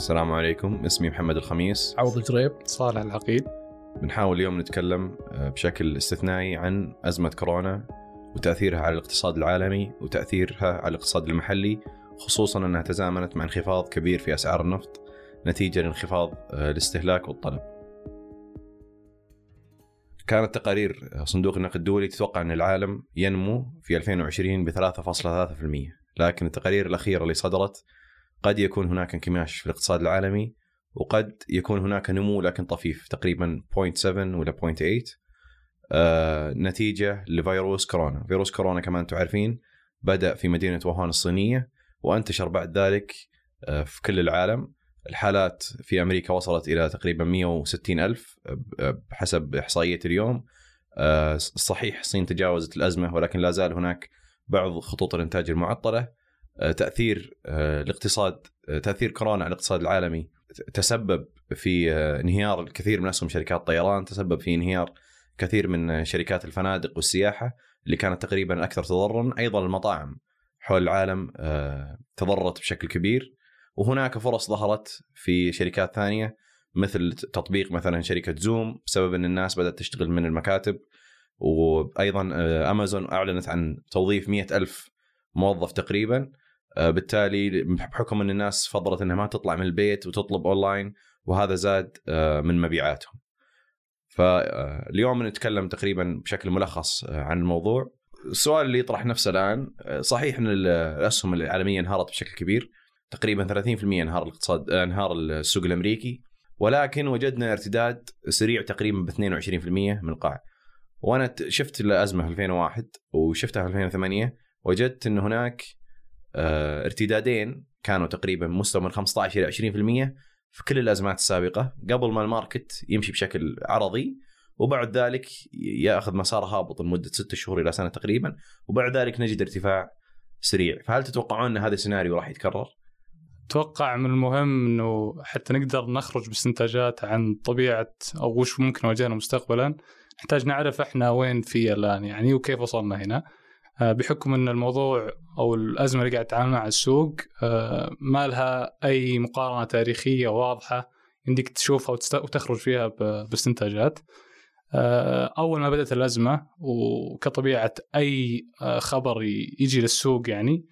السلام عليكم. اسمي محمد الخميس. عوض الجريب صالح العقيد. بنحاول اليوم نتكلم آه، بشكل استثنائي عن أزمة كورونا وتأثيرها على الاقتصاد العالمي وتأثيرها على الاقتصاد المحلي خصوصا أنها تزامنت مع انخفاض كبير في أسعار النفط نتيجة لانخفاض آه، الاستهلاك والطلب. كانت تقارير آه، صندوق النقد الدولي تتوقع أن العالم ينمو في 2020 ب 3.3% لكن التقارير الأخيرة اللي صدرت قد يكون هناك انكماش في الاقتصاد العالمي وقد يكون هناك نمو لكن طفيف تقريبا 0.7 ولا 0.8 آه نتيجة لفيروس كورونا، فيروس كورونا كمان تعرفين بدأ في مدينة ووهان الصينية وأنتشر بعد ذلك آه في كل العالم، الحالات في أمريكا وصلت إلى تقريبا 160 ألف بحسب إحصائية اليوم. آه صحيح الصين تجاوزت الأزمة ولكن لا زال هناك بعض خطوط الإنتاج المعطلة. آه، تأثير آه، الاقتصاد آه، تأثير كورونا على الاقتصاد العالمي تسبب في انهيار الكثير من أسهم شركات الطيران تسبب في انهيار كثير من شركات الفنادق والسياحة اللي كانت تقريبا أكثر تضررا. أيضا المطاعم حول العالم تضررت بشكل كبير. وهناك فرص ظهرت في شركات ثانية مثل تطبيق مثلا شركة زوم بسبب أن الناس بدأت تشتغل من المكاتب. وأيضا أمازون أعلنت عن توظيف مئة ألف موظف تقريبا. آه، بالتالي بحكم أن الناس فضلت إنها ما تطلع من البيت وتطلب اونلاين وهذا زاد آه، من مبيعاتهم. فاليوم نتكلم تقريبا بشكل ملخص آه، عن الموضوع. السؤال اللي يطرح نفسه الآن صحيح إن الأسهم العالمية انهارت بشكل كبير تقريبا 30% انهار الاقتصاد انهار السوق الأمريكي ولكن وجدنا ارتداد سريع تقريبا ب 22% من القاع. وأنا شفت الأزمة في 2001 وشفتها في 2008 وجدت إن هناك آه، ارتدادين كانوا تقريبا مستوى من 15 إلى 20% في كل الأزمات السابقة قبل ما الماركت يمشي بشكل عرضي وبعد ذلك يأخذ مسار هابط لمدة ستة شهور إلى سنة تقريبا وبعد ذلك نجد ارتفاع سريع فهل تتوقعون إن هذا السيناريو راح يتكرر؟ أتوقع من المهم إنه حتى نقدر نخرج باستنتاجات عن طبيعة أو وش ممكن يواجهنا مستقبلا نحتاج نعرف إحنا وين في الآن يعني وكيف وصلنا هنا. آه، بحكم إن الموضوع أو الأزمة اللي قاعد تتعامل مع السوق آه، ما لها أي مقارنة تاريخية واضحة يمديك تشوفها وتخرج فيها باستنتاجات. آه، أول ما بدأت الأزمة وكطبيعة أي خبر يجي للسوق يعني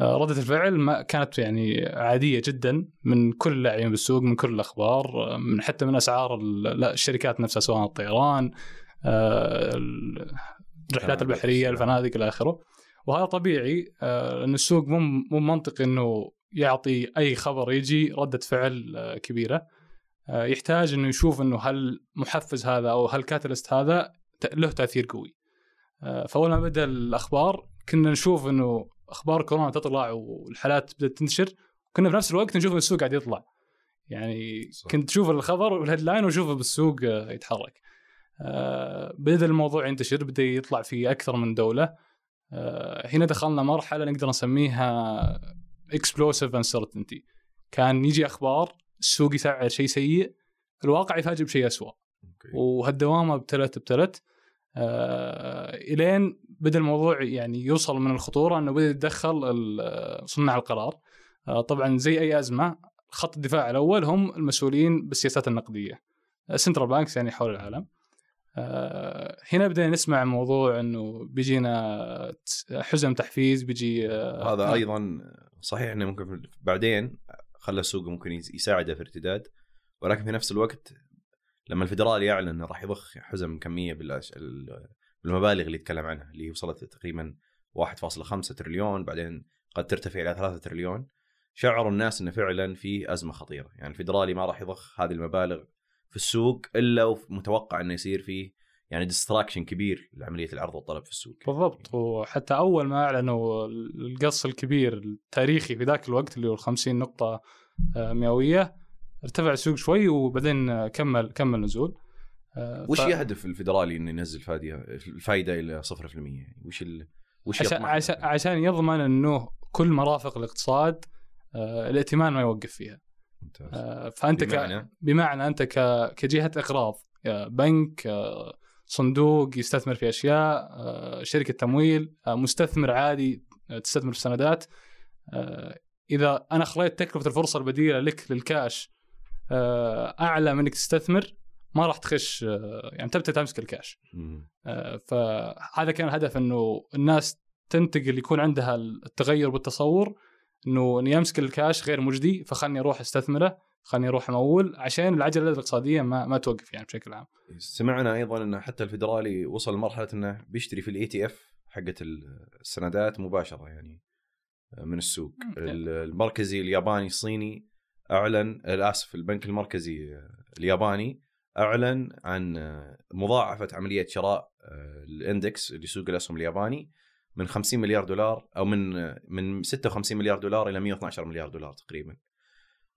ردة الفعل ما كانت يعني عادية جدا من كل اللاعبين بالسوق من كل الأخبار من حتى من أسعار الشركات نفسها سواء الطيران الرحلات البحرية الفنادق إلى آخره. وهذا طبيعي آه، لأن السوق مو مو منطقي إنه يعطي أي خبر يجي ردة فعل آه، كبيرة. آه، يحتاج إنه يشوف إنه هل محفز هذا أو هل كاتلست هذا له تأثير قوي. فأول ما بدأ الأخبار كنا نشوف إنه أخبار كورونا تطلع والحالات بدأت تنتشر كنا في نفس الوقت نشوف السوق قاعد يطلع. يعني صح. كنت تشوف الخبر وال headline وشوفه بالسوق يتحرك. بدا الموضوع ينتشر بدا يطلع في أكثر من دولة. آه، هنا دخلنا مرحلة نقدر نسميها explosive uncertainty كان يجي أخبار السوق يسعر شيء سيء الواقع يفاجئ بشيء اسوء وهالدوامة ابتلت ابتلت آه إلين بدأ الموضوع يعني يوصل من الخطورة إنه بدأ يتدخل صناع القرار. آه طبعا زي أي أزمة خط الدفاع الأول هم المسؤولين بالسياسات النقدية. central banks يعني حول العالم. آه، هنا بدينا نسمع موضوع إنه بيجينا حزم تحفيز بيجي آه، هذا أيضا صحيح إنه ممكن بعدين خلى السوق ممكن يساعده في ارتداد ولكن في نفس الوقت لما الفدرالي يعلن انه راح يضخ حزم كمية بالمبالغ اللي يتكلم عنها اللي وصلت تقريبا 1.5 تريليون بعدين قد ترتفع إلى 3 تريليون. شعروا الناس إنه فعلا في أزمة خطيرة. يعني الفدرالي ما راح يضخ هذه المبالغ في السوق إلا ومتوقع إنه يصير فيه يعني destruction كبير لعملية العرض والطلب في السوق. بالضبط. وحتى أول ما أعلنوا القص الكبير التاريخي في ذاك الوقت اللي هو 50 نقطة آه، مئوية ارتفع السوق شوي وبعدين كمل كمل نزول. آه، وش ف... يهدف الفدرالي إنه ينزل فادية الفائده إلى 0% يعني وش ال... وش عشان عشان, عشان يضمن إنه كل مرافق الاقتصاد آه، الائتمان ما يوقف فيها. ممتاز. آه، فأنت بمعنى, ك... بمعنى أنت ك... كجهة اقراض بنك آه، صندوق يستثمر في أشياء آه، شركة تمويل مستثمر عادي تستثمر في سندات إذا أنا خليت تكلفة الفرصة البديلة لك للكاش آه، أعلى من إنك تستثمر ما راح تخش آه، يعني تبدأ تمسك الكاش. آه، فهذا كان الهدف إنه الناس تنتقل يكون عندها التغير بالتصور إنه إني أمسك الكاش غير مجدي فخلني أروح أستثمره خلني أروح أمول عشان العجلة الاقتصادية ما ما توقف يعني بشكل عام. سمعنا أيضا إن حتى الفدرالي وصل لمرحلة إنه بيشتري في ال ETF حقت السندات مباشرة يعني من السوق. المركزي الياباني الصيني أعلن اسف البنك المركزي الياباني أعلن عن مضاعفة عملية شراء الإندكس اللي سوق الأسهم الياباني. من 50 مليار دولار أو من من 56 مليار دولار إلى 112 مليار دولار تقريبا.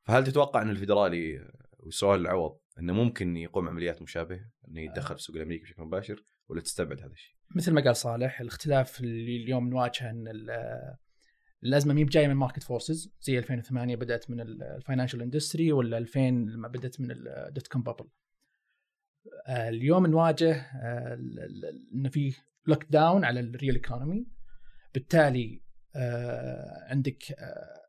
فهل تتوقع إن الفدرالي والسؤال العوض إنه ممكن يقوم عمليات مشابهة إنه يتدخل في السوق الأمريكي بشكل مباشر ولا تستبعد هذا الشيء؟ مثل ما قال صالح الاختلاف اللي اليوم نواجهه إن ال- الأزمة مي بجاية من market forces زي 2008 بدأت من ال financial industry ولا 2000 لما بدأت من ال dot-com bubble. اليوم نواجه آه، ال- ال- إن في lockdown على ال real economy بالتالي آه، عندك آه،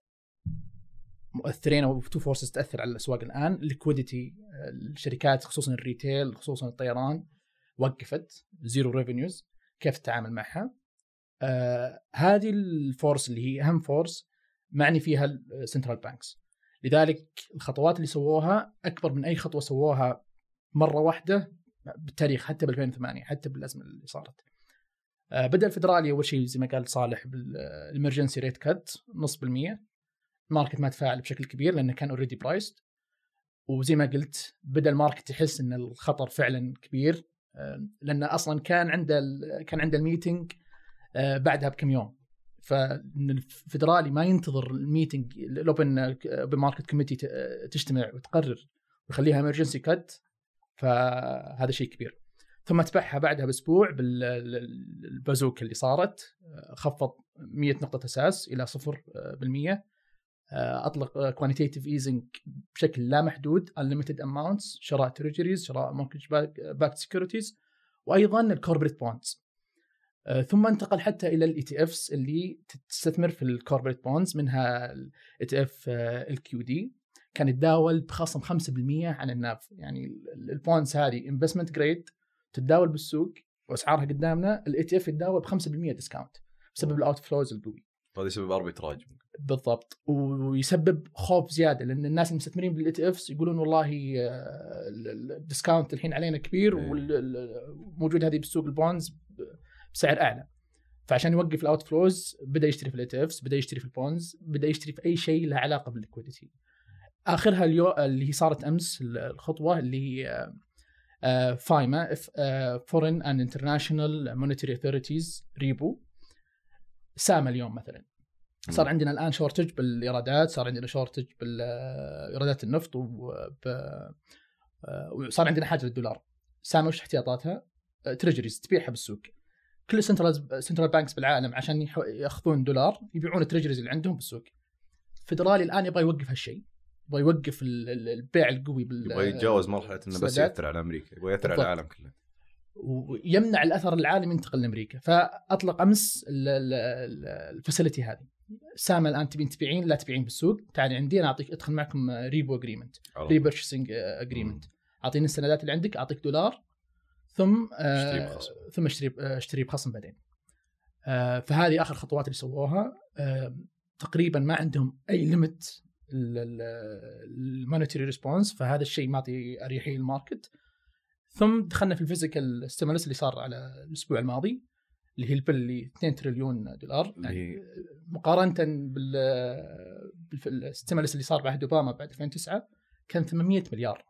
مؤثرين أو two forces تأثر على الأسواق الآن. liquidity الشركات خصوصا ال retail خصوصا الطيران وقفت. zero revenues كيف تتعامل معها؟ آه هذه ال force اللي هي أهم force معني فيها ال central banks لذلك الخطوات اللي سووها أكبر من أي خطوة سووها مرة واحدة بالتاريخ حتى ب 2008 حتى بالأزمة اللي صارت. آه بدأ الفدرالي أول شيء زي ما قال صالح بال emergency rate cut نص بالمية. ال market ما تفاعل بشكل كبير لأنه كان already priced وزي ما قلت بدأ ال market يحس إن الخطر فعلا كبير آه، لأن أصلا كان عنده كان عنده ال meeting آه، بعدها بكم يوم. فإن الفدرالي ما ينتظر ال meeting ال open open market committee تجتمع وتقرر ويخليها emergency cut فهذا شيء كبير. ثم اتبعها بعدها بأسبوع بال bazooka اللي صارت آه، خفض 100 نقطة أساس إلى 0% آه، أطلق quantitative easing بشكل لا محدود unlimited amounts شراء treasuries شراء mortgage backed securities وأيضا ال corporate bonds ثم انتقل حتى إلى ال ETFs اللي تستثمر في ال corporate bonds منها ال ETF ال LQD كان يتداول بخصم 5% عن ال NAV يعني ال bonds هذه investment grade تتداول بالسوق وأسعارها قدامنا ال ETF يتداول ب 5% discount بسبب ال outflows القوي. هذا يسبب arbitrage بالضبط. ويسبب خوف زيادة لأن الناس المستثمرين بال ETFs يقولون والله آه، ال- ال discount الحين علينا كبير إيه. وموجود هذه بالسوق ال bonds بسعر أعلى. فعشان يوقف ال outflows بدأ يشتري في ال ETFs بدأ يشتري في ال bonds بدأ يشتري في أي شيء له علاقة بال liquidity آخرها اليو اللي هي صارت أمس الخطوة اللي هي آه، FIMA foreign and international monetary authorities repo. سام اليوم مثلا. صار عندنا الآن shortage بالإيرادات صار عندنا shortage بالايرادات النفط وب... آه، وصار عندنا حاجة للدولار سامي وش احتياطاتها؟ آه، treasuries تبيعها بالسوق. كل ال central central banks بالعالم عشان يأخذون دولار يبيعون ال treasuries اللي عندهم بالسوق. فدرالي الآن يبغى يوقف هالشيء. يبغى يوقف ال- ال- البيع القوي بال يبغى يتجاوز مرحلة إنه بس. يأثر على أمريكا يبغى يأثر على. العالم كله ويمنع الأثر العالمي ينتقل لأمريكا فأطلق أمس ال facility هذه سام الآن تبين تبيعين لا تبيعين بالسوق تعالي عندي أنا أعطيك أدخل معكم repo agreement. repurchasing agreement أعطيني السندات اللي عندك أعطيك دولار ثم آه، أشتري بخصم. ثم أشتري أشتري بخصم بعدين آه، فهذه آخر خطوات اللي سووها آه، تقريبا ما عندهم أي limit ال monetary response فهذا الشيء معطي أريحية لل market. ثم دخلنا في ال fiscal stimulus اللي صار على الأسبوع الماضي اللي هي ال bill اللي 2 تريليون دولار. يعني مقارنة بال بال stimulus اللي صار بعهد أوباما بعد 2009 كان 800 مليار.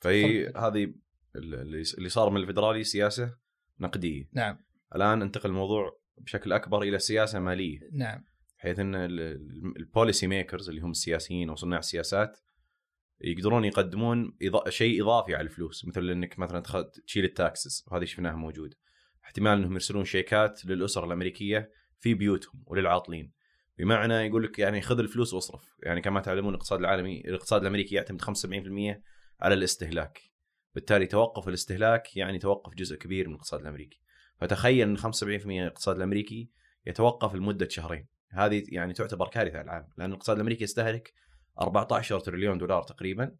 فهي. هذه اللي صار من الفدرالي سياسة نقدية. نعم. الآن انتقل الموضوع بشكل أكبر إلى سياسة مالية. نعم. بحيث إن ال policy makers اللي هم السياسيين أو صناع السياسات يقدرون يقدمون إضا... شيء إضافي على الفلوس. مثل إنك مثلا. تشيل ال taxes وهذه شفناها موجوده احتمال إنهم يرسلون شيكات للاسر الأمريكية في بيوتهم وللعاطلين. بمعنى يقول لك يعني خذ الفلوس واصرف. يعني كما تعلمون الاقتصاد العالمي الاقتصاد الأمريكي يعتمد 75% على الاستهلاك. بالتالي توقف الاستهلاك يعني توقف جزء كبير من الاقتصاد الأمريكي. فتخيل إن 75% من الاقتصاد الأمريكي يتوقف لمدة شهرين. هذه يعني تعتبر كارثة على العالم لأن الاقتصاد الأمريكي يستهلك 14 تريليون دولار تقريبا.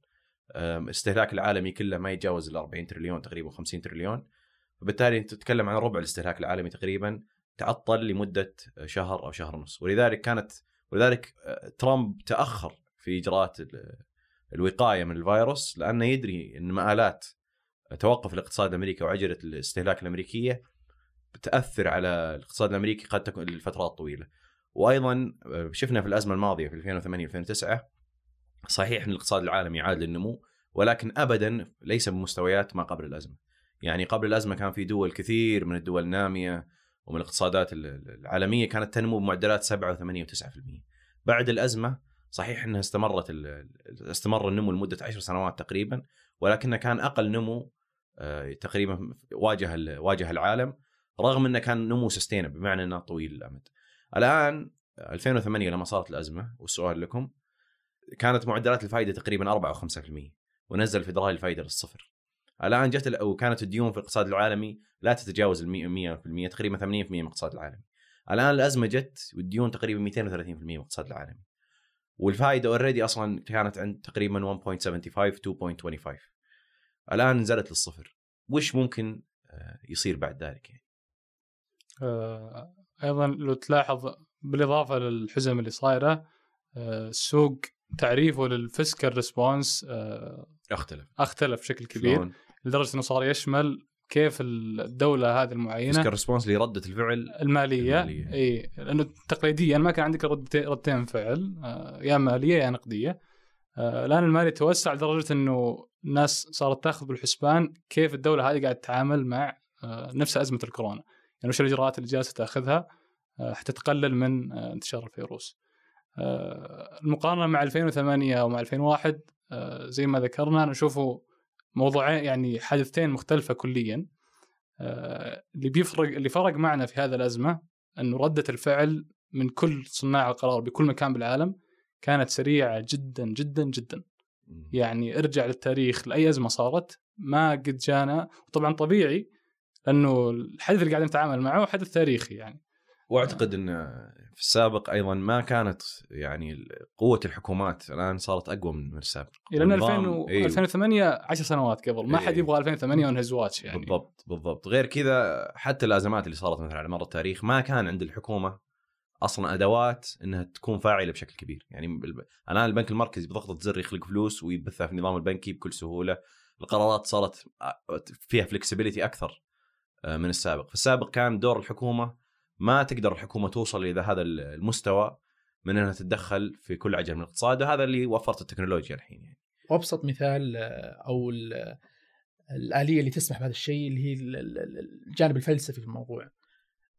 استهلاك العالمي كله ما يتجاوز ال 40 تريليون تقريبا 50 تريليون. فبالتالي أنت تتكلم عن ربع الاستهلاك العالمي تقريبا تعطل لمدة شهر أو شهر ونص. ولذلك كانت ولذلك ترامب تأخر في إجراءات ال- الوقاية من الفيروس لأنه يدري إن مآلات توقف الاقتصاد الأمريكي وعجلة الاستهلاك الأمريكية بتاثر على الاقتصاد الأمريكي قد تكون لفترات طويلة. وأيضا آه، شفنا في الأزمة الماضية في 2008 2009 صحيح إن الاقتصاد العالمي عاد للنمو ولكن ابدا ليس بمستويات ما قبل الأزمة. يعني قبل الأزمة كان في دول كثير من الدول النامية ومن الاقتصادات ال- ال- العالمية كانت تنمو بمعدلات 7 و8 و9%. بعد الأزمة صحيح إنها استمرت استمر النمو لمدة 10 سنوات تقريبا ولكنه كان أقل نمو آه، تقريبا واجه واجه العالم رغم إنه كان نمو سستينب بمعنى إنه طويل الأمد. الآن 2008 لما صارت الأزمة والسؤال لكم كانت معدلات الفائده تقريبا 4 أو 5% ونزل الفدرالي الفائده للصفر. الآن جت وكانت الديون في الاقتصاد العالمي لا تتجاوز ال 100% تقريبا 80% من الاقتصاد العالمي. الآن الأزمة جت والديون تقريبا 230% من الاقتصاد العالمي. والفائده already أصلا كانت عند تقريبا 1.75 2.25 الآن نزلت للصفر وش ممكن آه، يصير بعد ذلك يعني آه، أيضا لو تلاحظ بالإضافة للحزم اللي صايرة آه، السوق تعريفه لل fiscal response أختلف أختلف بشكل كبير شلون؟ لدرجة إنه صار يشمل كيف الدولة هذه المعينة fiscal response لردة الفعل المالية المالية. إي لأنه تقليديا ما كان عندك ردتين فعل آه، يا مالية يا نقدية آه، الآن المالية توسع لدرجة إنه الناس صارت تأخذ بالحسبان كيف الدولة هذه قاعدة تتعامل مع آه، نفس أزمة الكورونا يعني وش الإجراءات اللي جالسة تأخذها؟ آه، حتى تقلل من آه، انتشار الفيروس. آه، المقارنة مع 2008 ومع 2001 آه، زي ما ذكرنا نشوفه موضوعين يعني حادثتين مختلفة كليا. اللي بيفرق اللي فرق معنا في هذا الأزمة إنه ردة الفعل من كل صناع القرار بكل مكان بالعالم كانت سريعة جدا جدا جدا. يعني ارجع للتاريخ لأي أزمة صارت ما قد جانا. وطبعا طبيعي لأنه الحدث اللي قاعدين نتعامل معه حدث تاريخي يعني. وأعتقد إن في السابق أيضا ما كانت يعني قوة الحكومات الآن صارت أقوى من السابق. والنظام- 2000 و... إيه. 2008 10 سنوات قبل ما حد إيه. يبغى 2008 ونهز واتش يعني. بالضبط بالضبط. غير كذا حتى الأزمات اللي صارت مثلا على مر التاريخ ما كان عند الحكومة أصلا أدوات إنها تكون فاعلة بشكل كبير. يعني الآن البنك المركزي بضغطة زر يخلق فلوس ويبثها في النظام البنكي بكل سهولة. القرارات صارت فيها flexibility أكثر. من السابق. في السابق كان دور الحكومة ما تقدر الحكومة توصل إلى هذا المستوى من إنها تتدخل في كل عجل من الاقتصاد وهذا اللي وفرت التكنولوجيا الحين يعني. وأبسط مثال آه، أو ال- الآلية اللي تسمح بهذا الشيء اللي هي ال- ال- الجانب الفلسفي في الموضوع.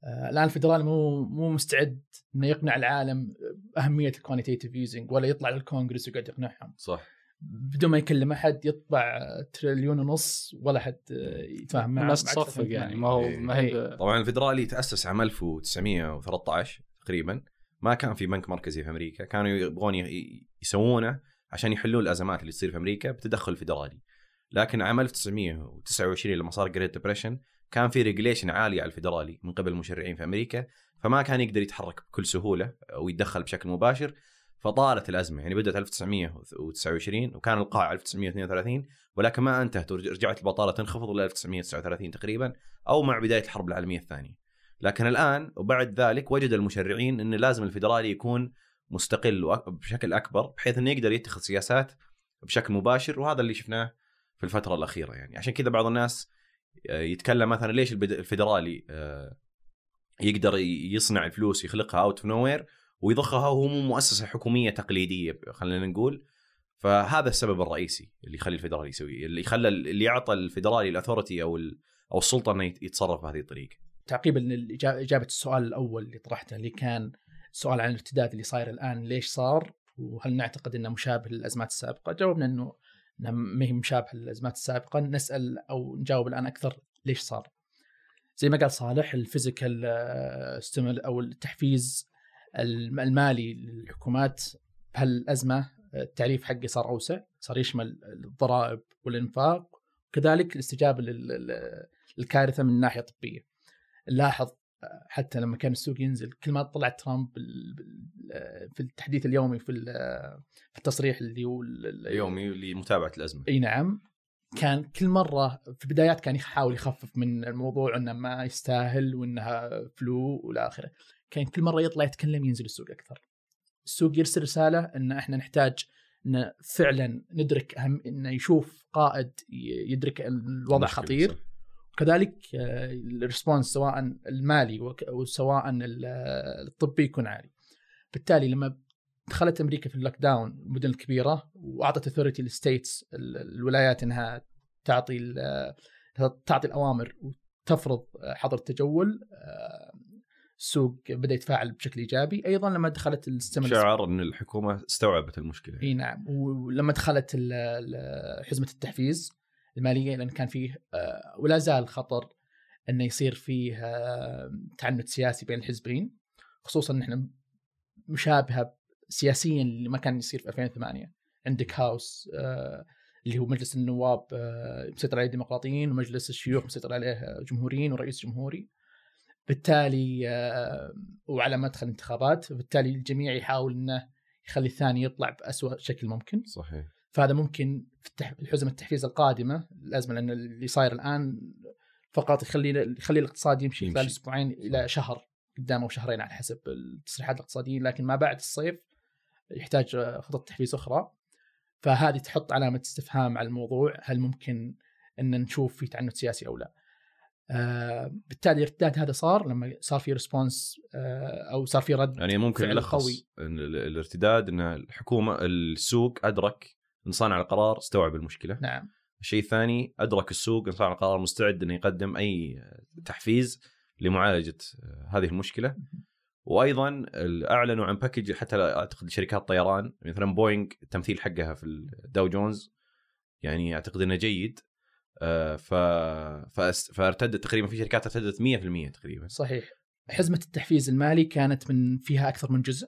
آه، الآن الفدرالي مو مو مستعد إنه يقنع العالم بأهمية ال quantitative easing ولا يطلع للكونغرس ويقعد يقنعهم. صح. بدون ما يكلم أحد يطبع تريليون ونص ولا حد يتفاهم معه الناس تصفق 2008. يعني ما هو إيه. ما هي طبعا الفدرالي تأسس عام 1913 تقريبا ما كان في بنك مركزي في أمريكا كانوا يبغون يسوونه عشان يحلون الأزمات اللي تصير في أمريكا بتدخل الفدرالي لكن عام 1929 لما صار Great Depression كان في regulation عالي على الفدرالي من قبل المشرعين في أمريكا فما كان يقدر يتحرك بكل سهولة أو يتدخل بشكل مباشر فطالت الأزمة يعني بدأت 1929 وكان القاع 1932 ولكن ما أنتهت ورجعت البطالة تنخفض إلى 1939 تقريبا أو مع بداية الحرب العالمية الثانية. لكن الآن وبعد ذلك وجد المشرعين إن لازم الفدرالي يكون مستقل بشكل أكبر بحيث إنه يقدر يتخذ سياسات بشكل مباشر وهذا اللي شفناه في الفترة الأخيرة يعني عشان كذا بعض الناس آه، يتكلم مثلا ليش الفدرالي آه، يقدر يصنع الفلوس يخلقها out of nowhere ويضخها وهو مو مؤسسة حكومية تقليدية خلينا نقول فهذا السبب الرئيسي اللي يخلي الفدرالي يسوي اللي خلى اللي اعطى الفدرالي ال authority أو أو السلطة إنه يت- يتصرف بهذه الطريقة. تعقيبا لاجابه السؤال الأول اللي طرحته اللي كان سؤال عن الارتداد اللي صاير الآن ليش صار وهل نعتقد إنه مشابه للأزمات السابقة؟ جاوبنا إنه إنه ما هي مشابهة للأزمات السابقة، نسأل أو نجاوب الآن أكثر ليش صار؟ زي ما قال صالح ال fiscal stimulus أو التحفيز المالي للحكومات بهالأزمة التعريف حقه صار أوسع، صار يشمل الضرائب والإنفاق وكذلك الاستجابة لل- لل- للكارثة من ناحية طبية. نلاحظ حتى لما كان السوق ينزل كل ما طلع ترامب في التحديث اليومي في ال- في التصريح اللي هو ال- يومي لمتابعة الأزمة. إي نعم. كان كل مرة في البدايات كان يحاول يخفف من الموضوع إنه ما يستاهل وإنها flu وإلى آخره. كان كل مرة يطلع يتكلم ينزل السوق أكثر. السوق يرسل رسالة إن إحنا نحتاج إن فعلا ندرك أهم انه يشوف قائد يدرك الوضع خطير. وكذلك آه، ال response سواء المالي وسواء ال- الطبي يكون عالي. بالتالي لما دخلت أمريكا في ال lockdown المدن الكبيره وأعطت authority لل states الولايات إنها تعطي تعطي الأوامر وتفرض حظر التجول آه، السوق بدأ يتفاعل بشكل إيجابي. أيضا لما دخلت ال stimulus شعر إن الحكومة استوعبت المشكلة. إي نعم. ولما دخلت حزمة التحفيز المالية لأن كان فيه آه، ولا زال خطر إنه يصير فيه آه، تعنت سياسي بين الحزبين خصوصا إن إحنا مشابهة سياسيا اللي ما كان يصير في 2008 عندك هاوس آه، اللي هو مجلس النواب مسيطر عليه الديمقراطيين ومجلس الشيوخ مسيطر عليه جمهوريين ورئيس جمهوري. بالتالي آه، وعلى مدخل انتخابات بالتالي الجميع يحاول إنه يخلي الثاني يطلع بأسوأ شكل ممكن. صحيح. فهذا ممكن في التح... الحزم التحفيز القادمة الازمه لأن اللي صاير الآن فقط يخلي يخلي الاقتصاد يمشي يمشي. خلال أسبوعين إلى شهر قدام أو شهرين على حسب التصريحات الاقتصاديين لكن ما بعد الصيف يحتاج خطط تحفيز أخرى. فهذه تحط علامة استفهام على الموضوع هل ممكن إن نشوف في تعنت سياسي أو لا. آه بالتالي الارتداد هذا صار لما صار في ريسبونس آه أو صار في رد يعني ممكن نلخص قوي. الارتداد إن الحكومة السوق أدرك إن صانع القرار استوعب المشكلة. نعم. الشيء الثاني أدرك السوق إن صانع القرار مستعد إنه يقدم أي تحفيز لمعالجة هذه المشكلة. وأيضا أعلنوا عن package حتى أعتقد شركات الطيران مثلا بوينغ التمثيل حقها في الداو جونز يعني أعتقد إنه جيد. آه، ف فأس- فارتدت تقريبا في شركات ارتدت 100% تقريبا. صحيح. حزمة التحفيز المالي كانت من فيها أكثر من جزء.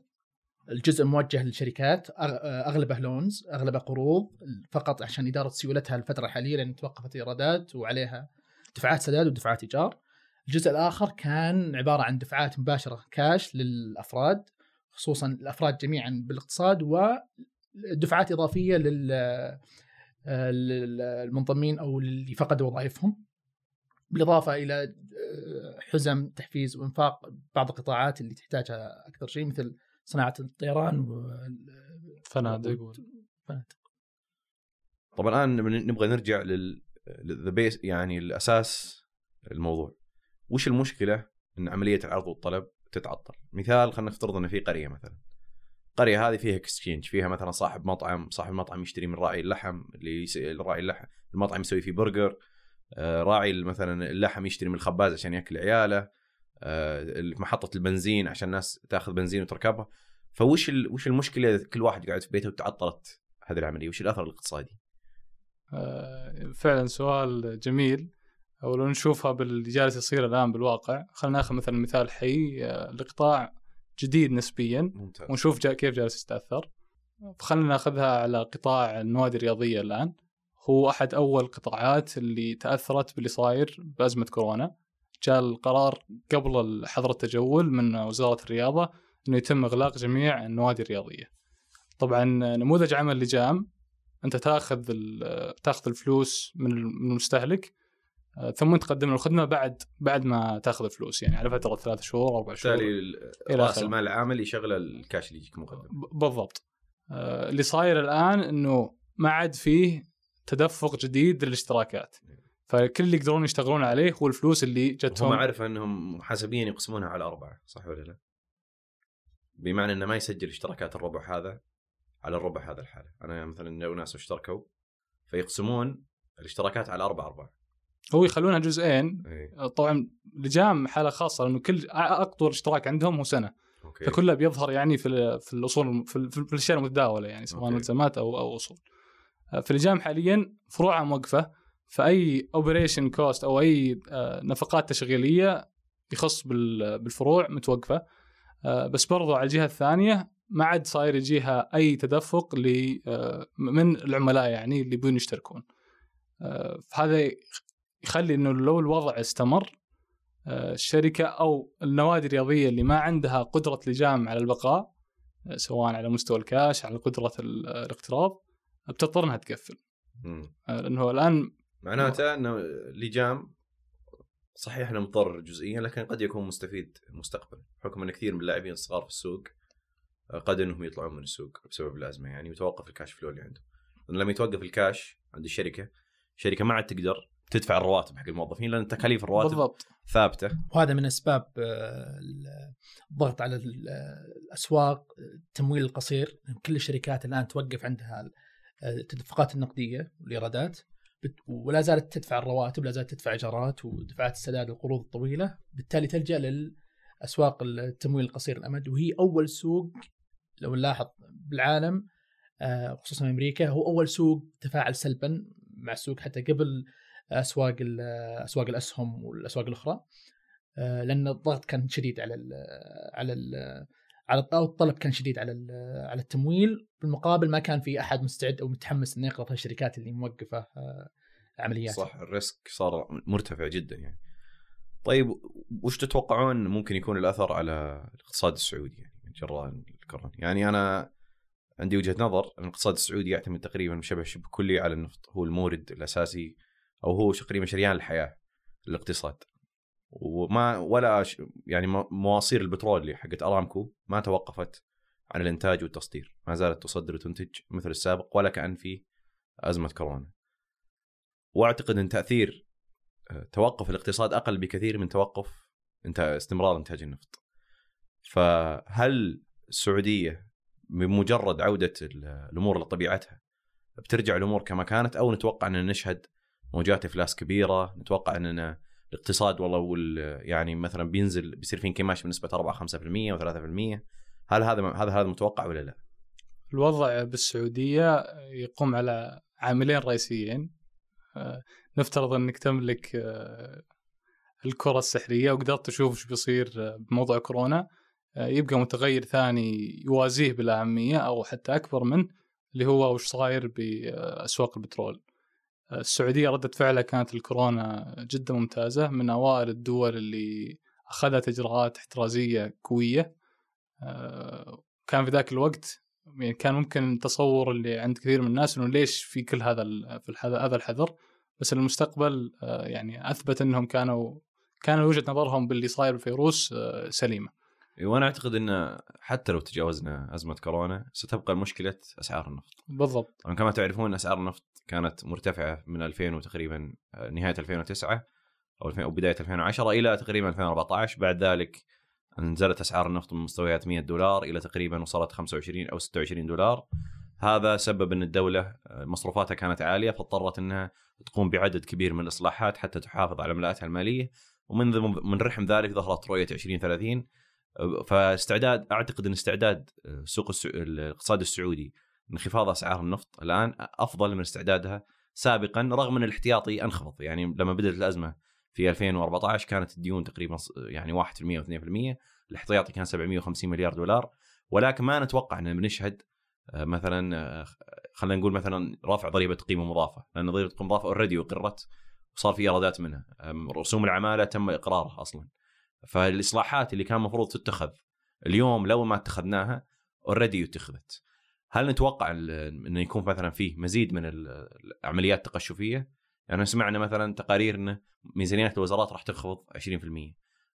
الجزء موجه للشركات أغ- أغلبه لونز أغلبه قروض فقط عشان إدارة سيولتها الفترة الحالية لأن توقفت الإيرادات وعليها دفعات سداد ودفعات إيجار. الجزء الآخر كان عبارة عن دفعات مباشرة كاش للأفراد خصوصا الأفراد جميعا بالاقتصاد ودفعات إضافية لل للمنضمين أو اللي فقدوا وظائفهم بالإضافة إلى آه، حزم تحفيز وإنفاق بعض القطاعات اللي تحتاجها أكثر شيء مثل صناعة الطيران فنادق والفنادق. طبعا الآن نبغى- نرجع لل base يعني الأساس الموضوع. وش المشكلة إن عملية العرض والطلب تتعطل؟ مثال خلينا نفترض ان في قرية مثلا. القرية هذه فيها exchange فيها مثلا صاحب مطعم صاحب المطعم يشتري من راعي اللحم اللي. راعي اللحم المطعم يسوي فيه برجر آه، راعي مثلا اللحم يشتري من الخباز عشان ياكل عياله آه، محطة البنزين عشان الناس تاخذ بنزين وتركبها فوش. وش المشكلة إذا كل واحد قاعد في بيته وتعطلت هذه العملية وش الأثر الاقتصادي آه، فعلا سؤال جميل أو لو نشوفها باللي جالس يصير الآن بالواقع خلينا ناخذ مثلا مثال حي آه، لقطاع جديد نسبيا. ممتاز. ونشوف جا كيف جالس يتأثر. خلينا ناخذها على قطاع النوادي الرياضية الآن. هو أحد أول القطاعات اللي تأثرت باللي صاير بأزمة كورونا. جاء القرار قبل حظر التجول من وزارة الرياضة إنه يتم إغلاق جميع النوادي الرياضية. طبعا نموذج عمل لجام أنت تأخذ تأخذ الفلوس من المستهلك ثم تقدم له الخدمة بعد بعد ما تاخذ الفلوس يعني على فترة ثلاث شهور أربع شهور. بالتالي رأس. المال العامل يشغل الكاش اللي يجيك مقدم. بالضبط. آه، اللي صاير الآن إنه ما عاد فيه تدفق جديد للاشتراكات. فكل اللي يقدرون يشتغلون عليه هو الفلوس اللي هم جتهم عارف إنهم محاسبين يقسمونها على أربعة صح ولا لا؟ بمعنى إنه ما يسجل اشتراكات الربع هذا على الربع هذا الحالة، أنا مثلا لو ناس اشتركوا فيقسمون الاشتراكات على أربع ارباع. هو يخلونها جزئين اي طبعا لجام حالة خاصة لأنه كل اقطر اشتراك عندهم هو سنة أوكي فكلها بيظهر يعني في في الأصول في, في الأشياء المتداولة يعني سواء أوكي. ملزمات أو أو أصول. في لجام حاليا فروعها موقفة فأي operation cost أو أي آه، نفقات تشغيلية يخص بال- بالفروع متوقفة آه، بس برضو على الجهة الثانية ما عاد صاير يجيها أي تدفق آه، من العملاء يعني اللي يبون يشتركون. آه، فهذا يخلي إنه لو الوضع استمر آه، الشركة أو النوادي الرياضية اللي ما عندها قدرة لجام على البقاء آه، سواء على مستوى الكاش على قدرة ال- الاقتراض بتضطر إنها تقفل. آه، لأنه الآن معناته إنه لجام صحيح إنه مضر جزئيا لكن قد يكون مستفيد مستقبلا بحكم إن كثير من اللاعبين الصغار في السوق آه، قد إنهم يطلعون من السوق بسبب الأزمة يعني وتوقف ال cash flow اللي عنده لأن لما يتوقف الكاش عند الشركة الشركة ما عاد تقدر تدفع الرواتب حق الموظفين لأن تكاليف الرواتب بالضبط. ثابتة. وهذا من أسباب آه، الضغط على آه، الأسواق التمويل القصير. كل الشركات الآن توقف عندها آه، التدفقات النقدية والإيرادات. ولا زالت تدفع الرواتب لا زالت تدفع إيجارات ودفعات السداد القروض الطويلة. بالتالي تلجأ للأسواق التمويل القصير الأمد وهي أول سوق لو نلاحظ بالعالم آه، خصوصا أمريكا هو أول سوق تفاعل سلبا مع السوق. حتى قبل أسواق أسواق الأسهم والأسواق الأخرى. آه، لأن الضغط كان شديد على ال على ال على أو الطلب كان شديد على على التمويل. بالمقابل ما كان في أحد مستعد أو متحمس إنه يقرض الشركات اللي موقفة آه، عمليات صح الريسك صار مرتفع جدا يعني. طيب وش تتوقعون ممكن يكون الأثر على الاقتصاد السعودي يعني جراء الكورونا؟ يعني أنا عندي وجهة نظر إن الاقتصاد السعودي يعتمد تقريبا شبه شبه كلي على النفط. هو المورد الأساسي أو هو تقريبا شريان الحياة للاقتصاد وما ولا يعني مواصير البترول اللي حقت أرامكو ما توقفت عن الإنتاج والتصدير. ما زالت تصدر وتنتج مثل السابق ولا كأن في أزمة كورونا. وأعتقد إن تأثير آه، توقف الاقتصاد أقل بكثير من توقف استمرار إنتاج النفط. فهل السعودية بمجرد عودة ال- الأمور لطبيعتها بترجع الأمور كما كانت أو نتوقع أن نشهد موجات إفلاس كبيرة، نتوقع أننا الاقتصاد والله وال- يعني مثلا بينزل بيصير في انكماش بنسبة 4 5% أو 3% هل هذا هذا هذا متوقع ولا لا؟ الوضع بالسعودية يقوم على عاملين رئيسيين آه، نفترض أنك تملك آه، الكرة السحرية وقدرت تشوف إيش بيصير آه، بموضوع كورونا يبقى متغير ثاني يوازيه بالأهمية أو حتى أكبر منه اللي هو وش صاير بأسواق البترول. آه، السعودية ردة فعلها كانت الكورونا جدا ممتازة من أوائل الدول اللي أخذت إجراءات احترازية قوية آه، كان في ذاك الوقت يعني كان ممكن التصور اللي عند كثير من الناس إنه ليش في كل هذا في هذا الحذر بس المستقبل آه، يعني أثبت إنهم كانوا كان وجهة نظرهم باللي صاير بالفيروس سليمة. وأنا أعتقد إن حتى لو تجاوزنا أزمة كورونا ستبقى مشكله أسعار النفط. بالضبط. كما تعرفون أسعار النفط كانت مرتفعة من 2000 وتقريبا آه، نهاية 2009 أو 2000 أو بداية 2010 إلى تقريبا 2014 بعد ذلك نزلت أسعار النفط من مستويات 100 دولار إلى تقريبا وصلت 25 أو 26 دولار. هذا سبب إن الدولة آه، مصروفاتها كانت عالية فاضطرت إنها تقوم بعدد كبير من الإصلاحات حتى تحافظ على عملائها المالية. ومن من رحم ذلك ظهرت رؤية 2030 آه، فاستعداد أعتقد إن استعداد آه، سوق السع- الاقتصاد السعودي انخفاض أسعار النفط الآن أفضل من استعدادها سابقا رغم إن الاحتياطي أنخفض. يعني لما بدأت الأزمة في 2014 كانت الديون تقريبا يعني 1% و2% الاحتياطي كان 750 مليار دولار ولكن ما نتوقع إن بنشهد آه، مثلا آه، خلينا نقول مثلا رفع ضريبة قيمة مضافة لأن ضريبة قيمة مضافة already اقرت وصار في إيرادات منها. رسوم العمالة تم إقرارها أصلا. فالإصلاحات اللي كان المفروض تتخذ اليوم لو ما اتخذناها already اتخذت هل نتوقع إنه يكون مثلا فيه مزيد من ال- العمليات التقشفيه؟ يعني سمعنا مثلا تقارير إنه ميزانيات الوزارات راح تنخفض 20%.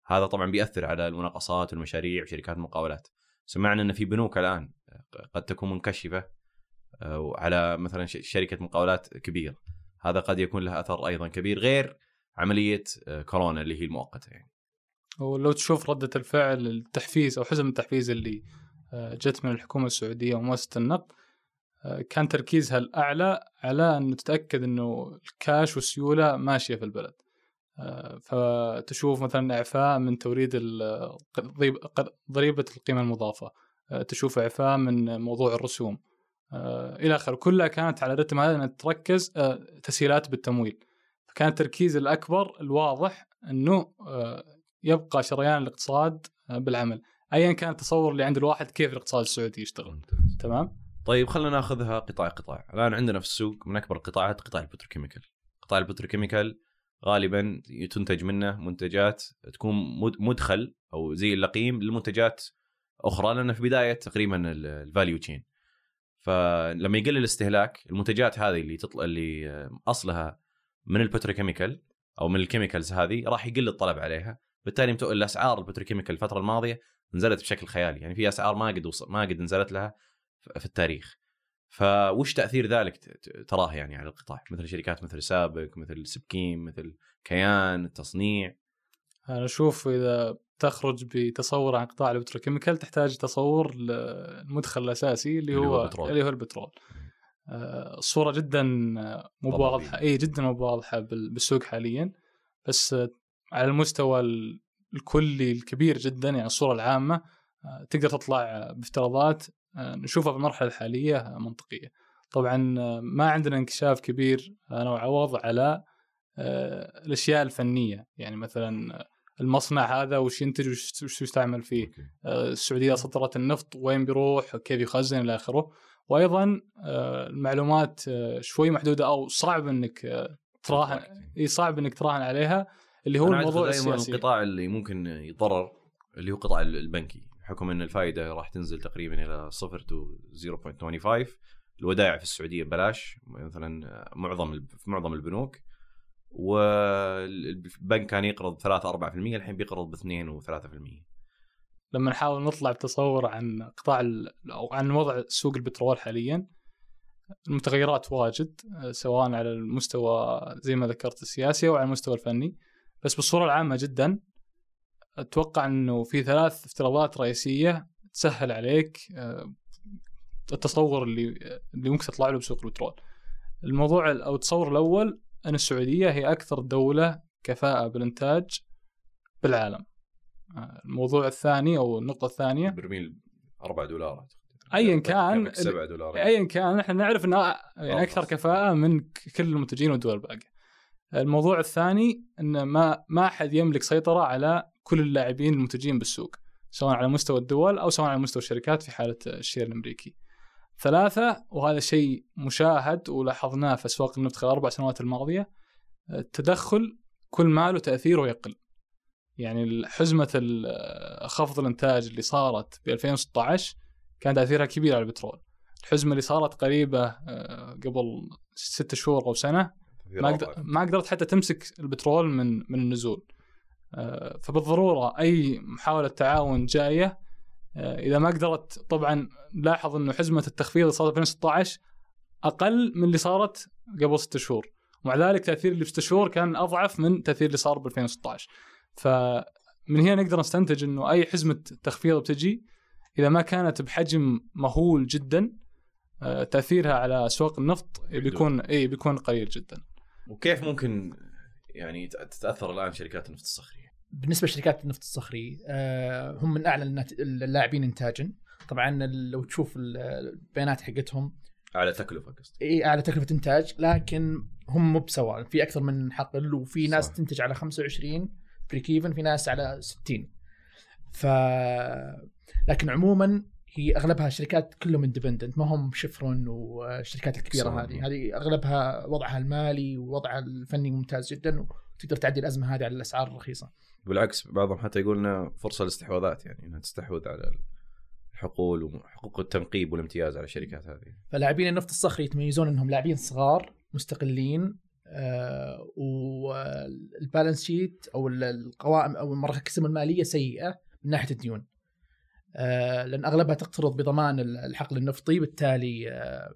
هذا طبعا بيأثر على المناقصات والمشاريع وشركات المقاولات. سمعنا ان في بنوك الآن قد تكون منكشفة آه، على مثلا شركة مقاولات كبيرة. هذا قد يكون له أثر أيضا كبير غير عملية آه، كورونا اللي هي المؤقتة يعني. ولو تشوف ردة الفعل التحفيز أو حزم التحفيز اللي آه، جت من الحكومة السعودية ومؤسسة النقد آه، كان تركيزها الأعلى على أنه تتأكد أنه الكاش والسيولة ماشية في البلد. آه، فتشوف مثلا إعفاء من توريد ضريبة القيمة المضافة. تشوف إعفاء من موضوع الرسوم. إلى آخره. كلها كانت على رتم هذا أنها تركز تسهيلات بالتمويل. فكان التركيز الأكبر الواضح أنه يبقى شريان الاقتصاد آه، بالعمل. ايا كان التصور اللي عند الواحد كيف الاقتصاد السعودي يشتغل. تمام؟ طيب خلينا ناخذها قطاع قطاع. الآن عندنا في السوق من أكبر القطاعات قطاع ال petrochemical. قطاع ال petrochemical غالبا تنتج منه منتجات تكون مد- مدخل أو زي اللقيم لمنتجات أخرى لأن في بداية تقريبا ال value chain فلما يقل الاستهلاك المنتجات هذه اللي تطلع اللي أصلها من ال petrochemical أو من ال chemicals هذه راح يقل الطلب عليها. بالتالي الأسعار ال petrochemical الفترة الماضية نزلت بشكل خيالي. يعني في أسعار ما قد وصل ما قد نزلت لها في التاريخ. فوش تأثير ذلك تراه يعني على القطاع؟ مثل شركات مثل سابك مثل سبكيم مثل كيان التصنيع. أنا أشوف إذا تخرج بتصور عن قطاع ال petrochemical تحتاج تصور للمدخل الأساسي اللي اللي هو هو. اللي هو البترول. آه، الصورة جدا مو. واضحه اي جدا مو واضحه بال- بالسوق حاليا. بس على المستوى ال- الكلي الكبير جدا يعني الصورة العامة آه، تقدر تطلع بافتراضات آه، نشوفها في المرحلة الحالية آه، منطقية. طبعا ما عندنا انكشاف كبير أنا وعوض على الأشياء الفنية. يعني مثلا المصنع هذا وش ينتج وش يستعمل فيه. السعودية سطرت النفط وين بيروح كيف يخزن إلى آخره. وأيضا المعلومات شوي محدودة أو صعب إنك تراهن إي صعب إنك تراهن عليها. اللي هو الموضوع السياسي. القطاع اللي ممكن يتضرر اللي هو قطاع البنكي. بحكم إن الفائدة راح تنزل تقريبا إلى 0 تو 0.25 الودائع في السعودية ببلاش مثلا معظم في معظم البنوك. والبنك كان يقرض 3 4% الحين بيقرض ب 2 و3% لما نحاول نطلع بتصور عن قطاع أو عن وضع سوق البترول حاليا المتغيرات واجد آه، سواء على المستوى زي ما ذكرت السياسي أو على المستوى الفني. بس بالصورة العامة جدا أتوقع إنه في ثلاث افتراضات رئيسية تسهل عليك آه، التصور اللي اللي ممكن تطلع له بسوق البترول. الموضوع ال- أو التصور الأول إن السعودية هي أكثر دولة كفاءة بالإنتاج بالعالم. آه، الموضوع الثاني أو النقطة الثانية برميل 4 دولار أياً كان، 7 دولار ايا كان إحنا نعرف إنه يعني أكثر. كفاءة من كل المنتجين والدول الباقية. الموضوع الثاني إن ما ما أحد يملك سيطرة على كل اللاعبين المنتجين بالسوق سواء على مستوى الدول أو سواء على مستوى الشركات في حالة الشير الأمريكي. ثلاثة وهذا شيء مشاهد ولاحظناه في أسواق النفط خلال الاربع سنوات الماضية التدخل كل ما له تاثيره يقل. يعني حزمة خفض الإنتاج اللي صارت ب 2016 كان تأثيرها كبير على البترول. الحزمة اللي صارت قريبة آه، قبل ست شهور أو سنة ما قدر ما قدرت حتى تمسك البترول من من النزول. آه، فبالضرورة أي محاولة تعاون جاية آه، إذا ما قدرت طبعا لاحظ إنه حزمة التخفيض اللي صارت في 2016 أقل من اللي صارت قبل ست شهور. ومع ذلك تأثير اللي في ست شهور كان أضعف من تأثير اللي صار ب 2016 فمن هنا نقدر نستنتج إنه أي حزمة تخفيض بتجي إذا ما كانت بحجم مهول جدا آه، تأثيرها على اسواق النفط بيكون اي بيكون قليل جدا. وكيف ممكن يعني تتأثر الآن شركات النفط الصخري؟ بالنسبة لشركات النفط الصخري آه، هم من أعلى اللاعبين انتاجا. طبعا لو تشوف ال- البيانات حقتهم. على تكلفة قصدي. إي اعلى تكلفة إنتاج لكن هم مو بسواء. في أكثر من حقل وفي ناس صح. تنتج على 25 break even في ناس على 60 ف لكن عموما هي أغلبها شركات كلهم independent ما هم شفرون والشركات الكبيرة. هذه. هذه أغلبها وضعها المالي ووضعها الفني ممتاز جدا وتقدر تعدي الأزمة هذه على الأسعار الرخيصه بالعكس بعضهم حتى يقول فرصة لاستحواذات يعني إنها تستحوذ على الحقول وحقوق التنقيب والامتياز على الشركات هذه. فلاعبين النفط الصخري يتميزون إنهم لاعبين صغار مستقلين آه والبالانس شيت أو ال- القوائم أو المراكز المالية سيئة من ناحية الديون. لأن أغلبها تقترض بضمان ال- الحقل النفطي بالتالي آه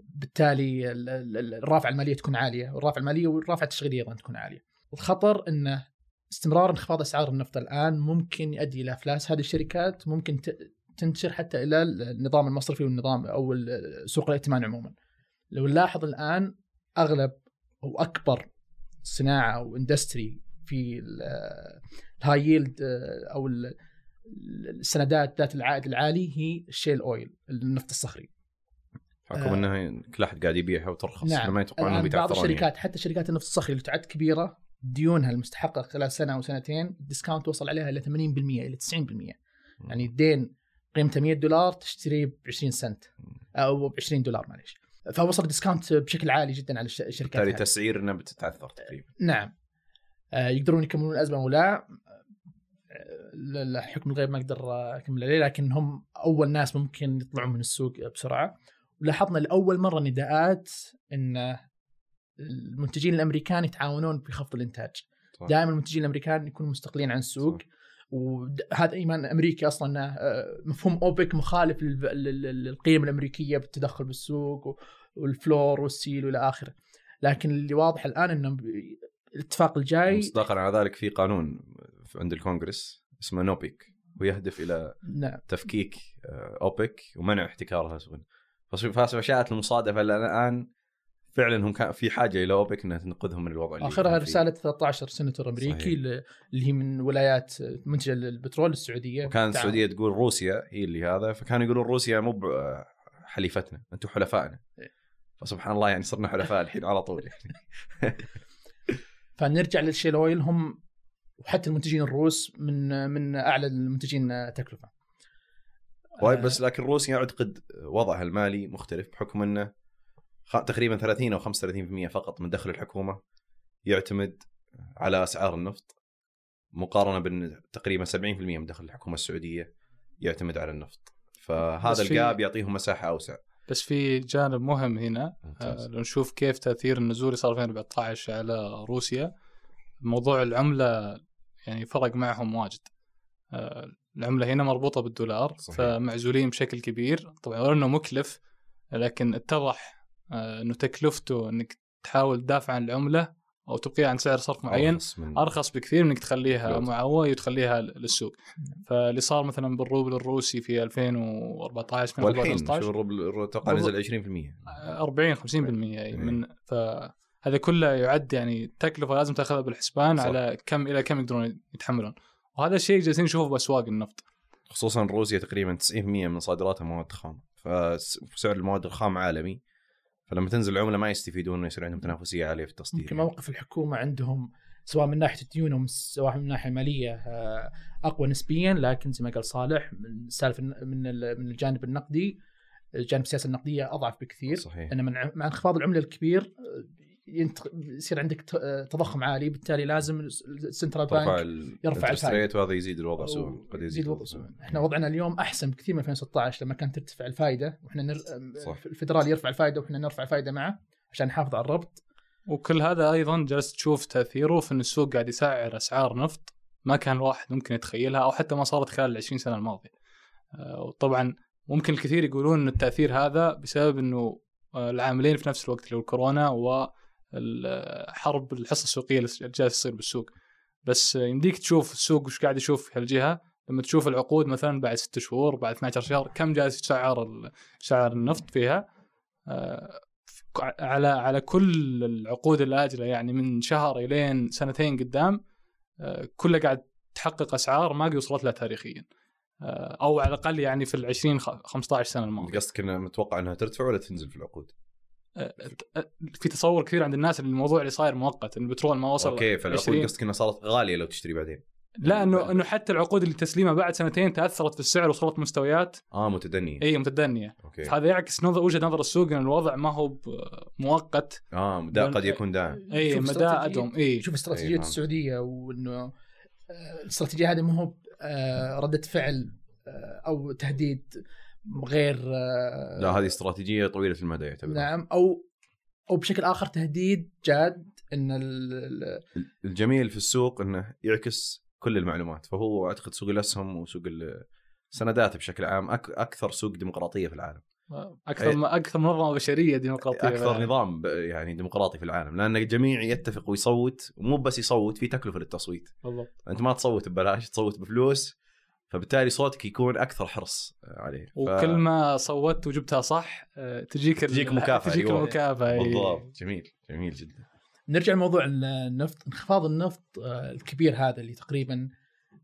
بالتالي ال- ال- الرافعة المالية تكون عالية والرافعة المالية والرافعة التشغيلية أيضا تكون عالية الخطر إنه استمرار انخفاض أسعار النفط الآن ممكن يؤدي إلى أفلاس هذه الشركات ممكن تنتشر حتى إلى النظام المصرفي والنظام أو سوق الائتمان عموما. لو نلاحظ الآن أغلب أو أكبر صناعة أو industry في ال- ال high yield أو السندات ذات العائد العالي هي ال shale oil النفط الصخري. حكم آه. انها كل أحد قاعد يبيعها وترخص نعم ما يتوقعون إنهم بعض يعني. الشركات حتى شركات النفط الصخري اللي تعد كبيرة ديونها المستحقة خلال سنة أو سنتين ال discount وصل عليها إلى 80% إلى 90% يعني الدين قيمته 100 دولار تشتريه ب 20 سنت أو ب 20 دولار معليش فوصل ال discount بشكل عالي جدا على الش- الشركات بالتالي هذه. تسعير انها بتتعثر تقريبا نعم آه، يقدرون يكملون الأزمة ولا لا- لا حكم الغيب ما أقدر اكمل عليه لكن هم أول ناس ممكن يطلعون من السوق بسرعة. ولاحظنا لأول مرة نداءات إن المنتجين الأمريكان يتعاونون في خفض الإنتاج. دائما المنتجين الأمريكان يكونوا مستقلين عن السوق. وهذا إيمان أمريكي أصلا آه، مفهوم أوبك مخالف للقيم الأمريكية بالتدخل بالسوق وال floor وال ceiling والى آخره. لكن اللي واضح الآن إنه الاتفاق الجاي مصداقا على ذلك في قانون. عند الكونغرس اسمه نوبيك ويهدف إلى نعم تفكيك آه، اوبك ومنع احتكارها السفن فشاءت المصادفة لأن الآن فعلا هم كان في حاجة إلى اوبك انها تنقذهم من الوضع اللي آخرها. رسالة 13 سنتور أمريكي صحيح. اللي هي من ولايات منتجه للبترول السعودية وكانت. السعودية تقول روسيا هي اللي هذا فكانوا يقولون روسيا مو حليفتنا أنتم حلفائنا إيه. فسبحان الله يعني صرنا حلفاء الحين على طول يعني فنرجع للشيل أويل هم وحتى المنتجين الروس من من أعلى المنتجين تكلفة. وايد بس لكن روسيا اعتقد وضعها المالي مختلف بحكم إنه تقريبا 30 أو 35% فقط من دخل الحكومة يعتمد على أسعار النفط مقارنة بإن تقريبا 70% من دخل الحكومة السعودية يعتمد على النفط. فهذا الجاب يعطيهم مساحة أوسع. بس في جانب مهم هنا آه، ممتاز. نشوف كيف تأثير النزول اللي صار في 2014 على روسيا. موضوع العملة يعني فرق معهم واجد آه، العملة هنا مربوطة بالدولار صحيح. فمعزولين بشكل كبير طبعا ولو إنه مكلف لكن اتضح آه، إنه تكلفته إنك تحاول تدافع عن العملة أو تبقيها عن سعر صرف معين من أرخص بكثير من إنك تخليها. معومة وتخليها للسوق فاللي صار مثلا بالروبل الروسي في 2014 والحين 2015 شو الروبل الرو- أتوقع نزل 20% 40 50% أي إيه. من فهذا كله يعد يعني تكلفة لازم تاخذها بالحسبان صح. على كم إلى كم يقدرون يتحملون. وهذا الشيء جالسين نشوفه بأسواق النفط. خصوصا روسيا تقريبا 90% من صادراتها مواد خام. فسعر المواد الخام عالمي. فلما تنزل العملة ما يستفيدون ويصير عندهم تنافسية عالية في التصدير يمكن يعني. موقف الحكومة عندهم سواء من ناحية ديونهم سواء من ناحية مالية آه، أقوى نسبيا لكن زي ما قال صالح من سالفة من ال- من الجانب النقدي جانب السياسة النقدية أضعف بكثير. صحيح. ان مع انخفاض العملة الكبير آه، يصير عندك ت- آه، تضخم عالي بالتالي لازم ال central bank يرفع. rate وهذا يزيد الوضع سوء قد يزيد يزيد الوضع سوء إحنا وضعنا اليوم أحسن بكثير من 2016 لما كانت ترتفع الفائده وإحنا نر... صح. الفدرالي يرفع الفائده وإحنا نرفع الفائده معه عشان نحافظ على الربط وكل هذا أيضا جلست تشوف تأثيره في إن السوق قاعد يسعر أسعار نفط ما كان الواحد ممكن يتخيلها أو حتى ما صارت خلال ال 20 سنة الماضية. آه، وطبعا ممكن الكثير يقولون إن التأثير هذا بسبب إنه آه، العاملين في نفس الوقت اللي هو الكورونا وحرب الحصة السوقية اللي جالسه تصير بالسوق. بس يمديك تشوف السوق وش قاعد يشوف في هالجهة لما تشوف العقود مثلا بعد 6 شهور بعد 12 شهر كم جالس يسعر سعر النفط فيها آه، على على كل العقود الآجلة يعني من شهر إلين سنتين قدام آه، كلها قاعد تحقق أسعار ما قد وصلت لها تاريخيا آه، أو على الأقل يعني في ال 20 خ- 15 سنة الماضية قصدك إنه متوقع إنها ترتفع ولا تنزل في العقود؟ في تصور كثير عند الناس إن الموضوع اللي صاير مؤقت إن البترول ما وصل okay فالعقود 20. قصدك انها صارت غالية لو تشتري بعدين. لا إنه إنه حتى العقود اللي تسليمها بعد سنتين تأثرت في السعر وصلت مستويات. آه متدنية. اي متدنية. okay. هذا يعكس نظر وجهة نظر السوق إن الوضع ما هو مؤقت. آه دا قد يكون داعم. اي شوف مدى استراتيجية- ادهم اي شوف استراتيجية أي، فهمت. السعودية وإنه آه، الاستراتيجية هذه ما هو آه، ردة فعل آه، أو تهديد غير آه، لا هذه استراتيجية طويلة المدى يعتبر. نعم أو أو بشكل آخر تهديد جاد إن ال- ال- الجميل في السوق إنه يعكس كل المعلومات فهو أعتقد سوق الأسهم وسوق السندات بشكل عام أك أكثر سوق ديمقراطية في العالم. أكثر ما أكثر منظمة بشرية ديمقراطية أكثر نظام ب- يعني ديمقراطي في العالم لأن الجميع يتفق ويصوت ومو بس يصوت في تكلفة للتصويت. بالضبط. أنت ما تصوت ببلاش تصوت بفلوس فبالتالي صوتك يكون أكثر حرص عليه ف- وكل ما صوتت وجبتها صح آه، تجيك تجيك مكافأة، تجيك أيوة. المكافأة. بالضبط جميل جميل جدا نرجع لموضوع النفط انخفاض النفط آه، الكبير هذا اللي تقريبا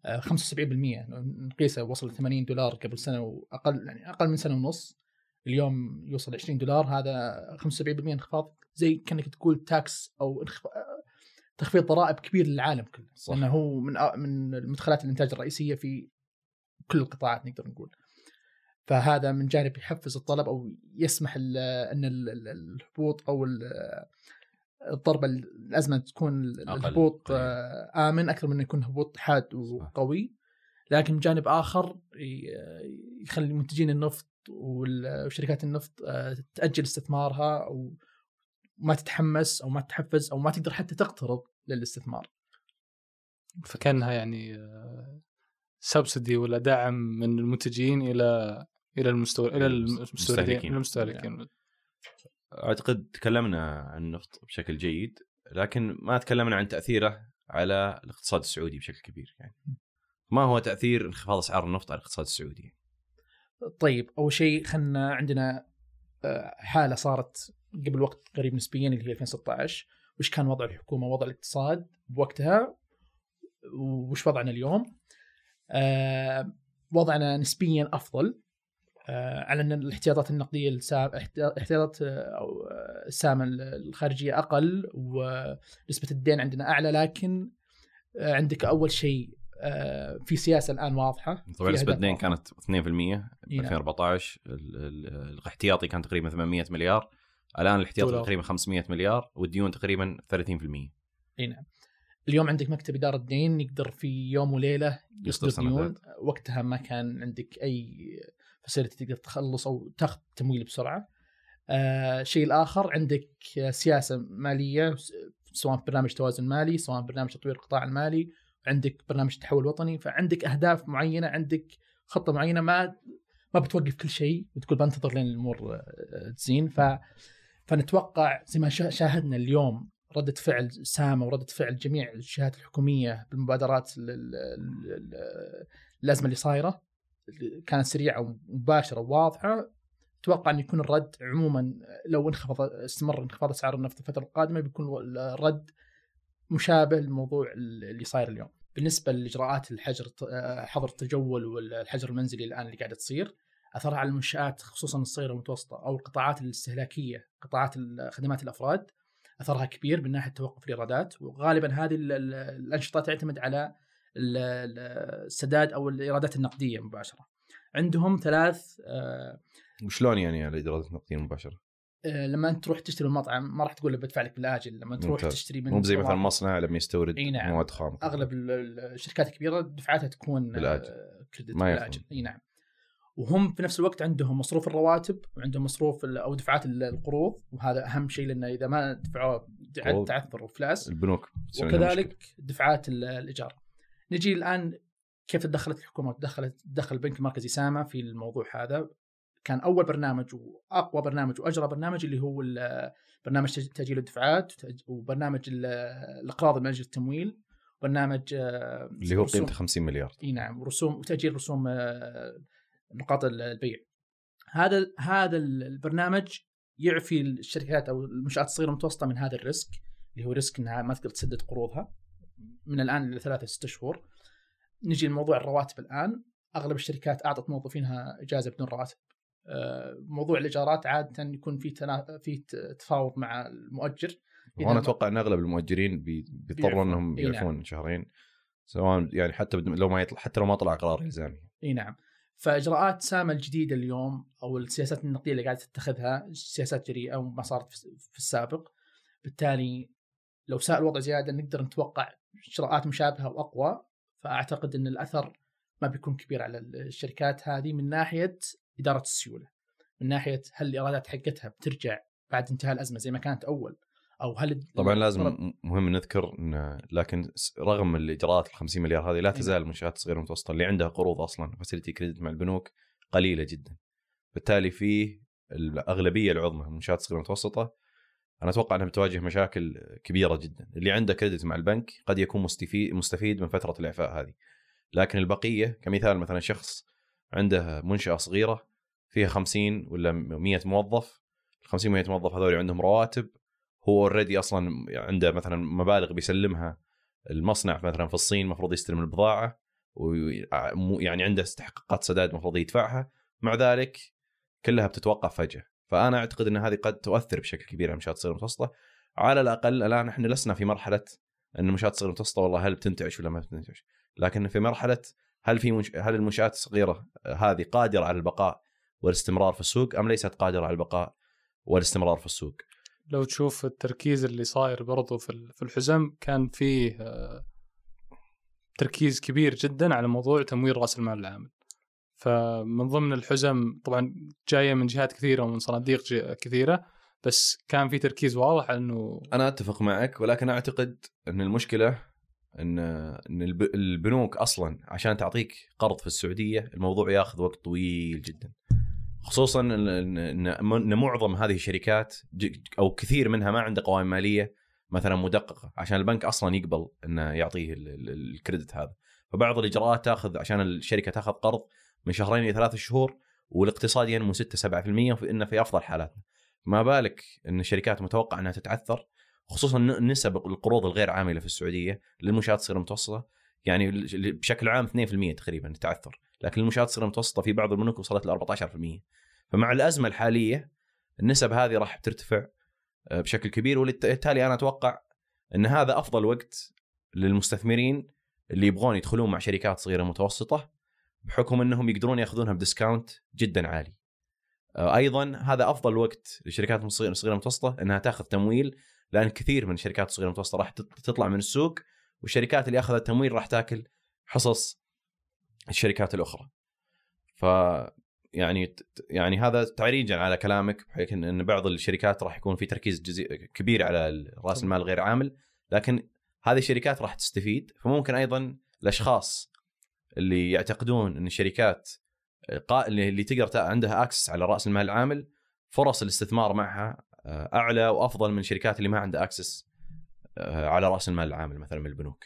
آه، 75% نقيسه وصل 80 دولار قبل سنة وأقل يعني أقل من سنة ونص اليوم يوصل 20 دولار هذا 75% انخفاض زي كأنك تقول تاكس أو انخف... آه، تخفيض ضرائب كبير للعالم كله صح. لأنه هو من من المدخلات الإنتاج الرئيسية في كل القطاعات نقدر نقول. فهذا من جانب يحفز الطلب أو يسمح ال- إن ال- ال- الهبوط أو ال- الضربة الازمه تكون الهبوط آه، آمن أكثر من يكون هبوط حاد وقوي لكن من جانب آخر يخلي منتجين النفط وشركات النفط آه، تأجل استثمارها أو ما تتحمس أو ما تتحفز أو ما تقدر حتى تقترض للاستثمار. فكأنها يعني سبسدي ولا دعم من المنتجين إلى إلى المستو... إلى المستهلكين. المستهلكين. المستهلكين. أعتقد تكلمنا عن النفط بشكل جيد لكن ما تكلمنا عن تأثيره على الاقتصاد السعودي بشكل كبير يعني. ما هو تأثير انخفاض أسعار النفط على الاقتصاد السعودي؟ طيب أول شيء خلنا عندنا آه، حالة صارت قبل وقت قريب نسبيا اللي هي 2016 وش كان وضع الحكومة؟ وضع الاقتصاد بوقتها وش وضعنا اليوم؟ وضعنا نسبيا أفضل آه، على أن الاحتياطات النقدية السام احتياطات آه، أو آه، السامة الخارجية أقل ونسبة الدين عندنا أعلى لكن آه، عندك أول شيء آه، في سياسة الآن واضحة طبعا نسبة الدين. كانت 2% ب إي نعم. 2014 ال- ال- الاحتياطي كان تقريبا 800 مليار الآن الاحتياطي. تقريبا 500 مليار والديون تقريبا 30% إي نعم اليوم عندك مكتب إدارة دين يقدر في يوم وليلة يصدر ديون سندات. وقتها ما كان عندك أي facility تقدر تخلص أو تاخذ تمويل بسرعة. آه الشيء الآخر عندك سياسة مالية سواء برنامج توازن مالي سواء برنامج تطوير القطاع المالي عندك برنامج تحول وطني فعندك أهداف معينة عندك خطة معينة ما ما بتوقف كل شيء وتقول بنتظر لين الأمور آه، تزين ف فنتوقع زي ما شا- شاهدنا اليوم ردة فعل سامة وردة فعل جميع الجهات الحكومية بالمبادرات ال- ال- ال- الأزمة اللي صايرة كانت سريعة ومباشرة وواضحة أتوقع أن يكون الرد عموما لو انخفض استمر انخفاض أسعار النفط الفترة القادمة بيكون الرد مشابه للموضوع اللي صاير اليوم. بالنسبة لإجراءات الحجر حظر التجول والحجر المنزلي الآن اللي قاعدة تصير اثرها على المنشآت خصوصا الصغيرة والمتوسطة أو القطاعات الاستهلاكية، قطاعات خدمات الأفراد أثرها كبير من ناحية توقف الإيرادات وغالبا هذه ال- ال- الأنشطة تعتمد على ال- ال- السداد أو الإيرادات النقدية مباشرة. عندهم ثلاث آه، وشلون يعني الإيرادات النقدية المباشره؟ آه، لما انت تروح تشتري من المطعم ما راح تقول له بدفع لك بالآجل لما تروح ممتاز. تشتري من مو زي مثلا مصنع لما يستورد إي نعم. مواد خام أغلب ال- ال- الشركات الكبيرة دفعاتها تكون بالآجل. آه، كريدت ما. بالآجل إي نعم وهم في نفس الوقت عندهم مصروف الرواتب وعندهم مصروف أو دفعات ال- القروض وهذا أهم شيء لأنه إذا ما قروض. تعثر وفلاس البنوك. وكذلك دفعات ال- الإيجار. نجي الآن كيف تدخلت الحكومة وتدخلت تدخل البنك المركزي سامه في الموضوع هذا كان أول برنامج وأقوى برنامج وأجرى برنامج اللي هو برنامج تأجيل الدفعات وبرنامج ال- الأقراض من أجل التمويل برنامج آه، اللي هو قيمته 50 مليار إي نعم ورسوم وتاجيل رسوم نقاط ال- البيع. هذا هذا البرنامج يعفي الشركات أو المنشآت الصغيرة والمتوسطه من هذا ال risk اللي هو risk إنها ما تقدر تسدد قروضها. من الآن إلى ثلاثة ست شهور. نجي لموضوع الرواتب الآن. أغلب الشركات أعطت موظفينها إجازة بدون رواتب. آه، موضوع الإيجارات عادة يكون في تنا... في تفاوض مع المؤجر. وأنا أتوقع إن أغلب المؤجرين بي- بيضطروا. إنهم إي نعم. يعفون شهرين. سواء يعني حتى لو ما يطلع حتى لو ما طلع قرار إلزامي. إي نعم. فإجراءات سامة الجديدة اليوم أو السياسات النقدية اللي قاعدة تتخذها سياسات جريئة وما صارت في السابق. بالتالي لو ساء الوضع زيادة نقدر نتوقع إجراءات مشابهة وأقوى. فأعتقد إن الأثر ما بيكون كبير على الشركات هذه من ناحية إدارة السيولة من ناحية هل الإيرادات حقتها بترجع بعد انتهاء الأزمة زي ما كانت أول. أو هل طبعا لازم مهم نذكر إن لكن رغم الاجراءات ال 50 مليار هذه لا تزال المنشآت الصغيره والمتوسطه اللي عندها قروض أصلا فاسيلتي كريدت مع البنوك قليلة جدا. بالتالي في الأغلبية العظمى من المنشات الصغيره والمتوسطه أنا أتوقع أنها بتواجه مشاكل كبيرة جدا. اللي عنده كريدت مع البنك قد يكون مستفيد مستفيد من فترة الإعفاء هذه. لكن البقية كمثال مثلا شخص عنده منشأة صغيرة فيها 50 ولا 100 موظف ال 50 100 موظف هذول عندهم رواتب هو اوريدي أصلا عنده مثلا مبالغ بيسلمها المصنع مثلا في الصين المفروض يستلم البضاعة ويعني عنده استحقاقات سداد المفروض يدفعها. مع ذلك كلها بتتوقف فجأة. فأنا أعتقد إن هذه قد تؤثر بشكل كبير على المنشات الصغيره والمتوسطه على الأقل الآن إحنا لسنا في مرحلة إن المنشات الصغيره والمتوسطه والله هل بتنتعش ولا ما بتنتعش. لكن في مرحلة هل في منش... هل المنشات الصغيرة هذه قادرة على البقاء والاستمرار في السوق أم ليست قادرة على البقاء والاستمرار في السوق؟ لو تشوف التركيز اللي صاير برضو في ال- في الحزم كان فيه آه، تركيز كبير جدا على موضوع تمويل رأس المال العامل. فمن ضمن الحزم طبعا جاية من جهات كثيرة ومن صناديق كثيرة بس كان في تركيز واضح على إنه أنا أتفق معك ولكن أعتقد إن المشكلة إن إن الب- البنوك أصلا عشان تعطيك قرض في السعودية الموضوع ياخذ وقت طويل جدا. خصوصا ان معظم هذه الشركات أو كثير منها ما عنده قوائم مالية مثلا مدققة عشان البنك أصلا يقبل إنه يعطيه ال- ال- الكريدت هذا. فبعض الإجراءات تأخذ عشان الشركة تأخذ قرض من شهرين إلى ثلاث شهور والاقتصاد ينمو 6 7% في إنه في أفضل حالاتنا. ما بالك إن الشركات متوقع إنها تتعثر خصوصا نسب القروض الغير عاملة في السعودية للمنشآت الصغيره المتوسطه يعني بشكل عام 2% تقريبا تعثر لكن المنشآت الصغيره المتوسطة في بعض البنوك وصلت ل 14% فمع الأزمة الحالية النسب هذه راح ترتفع آه، بشكل كبير وبالتالي أنا أتوقع أن هذا أفضل وقت للمستثمرين اللي يبغون يدخلون مع شركات صغيرة متوسطة بحكم أنهم يقدرون يأخذونها بديسكاونت جدا عالي. آه، أيضا هذا أفضل وقت للشركات الصغيره المتوسطه أنها تأخذ تمويل لأن كثير من الشركات الصغيرة المتوسطة راح تط- تطلع من السوق والشركات اللي أخذت تمويل راح تأكل حصص الشركات الأخرى. ف يعني يعني هذا تعريجا على كلامك بحيث ان بعض الشركات راح يكون في تركيز جزي... كبير على رأس المال غير عامل لكن هذه الشركات راح تستفيد فممكن أيضا الأشخاص اللي يعتقدون إن الشركات قا- اللي تقدر عندها اكسس على رأس المال العامل فرص الاستثمار معها آه، أعلى وأفضل من الشركات اللي ما عندها اكسس على رأس المال العامل مثلا من البنوك.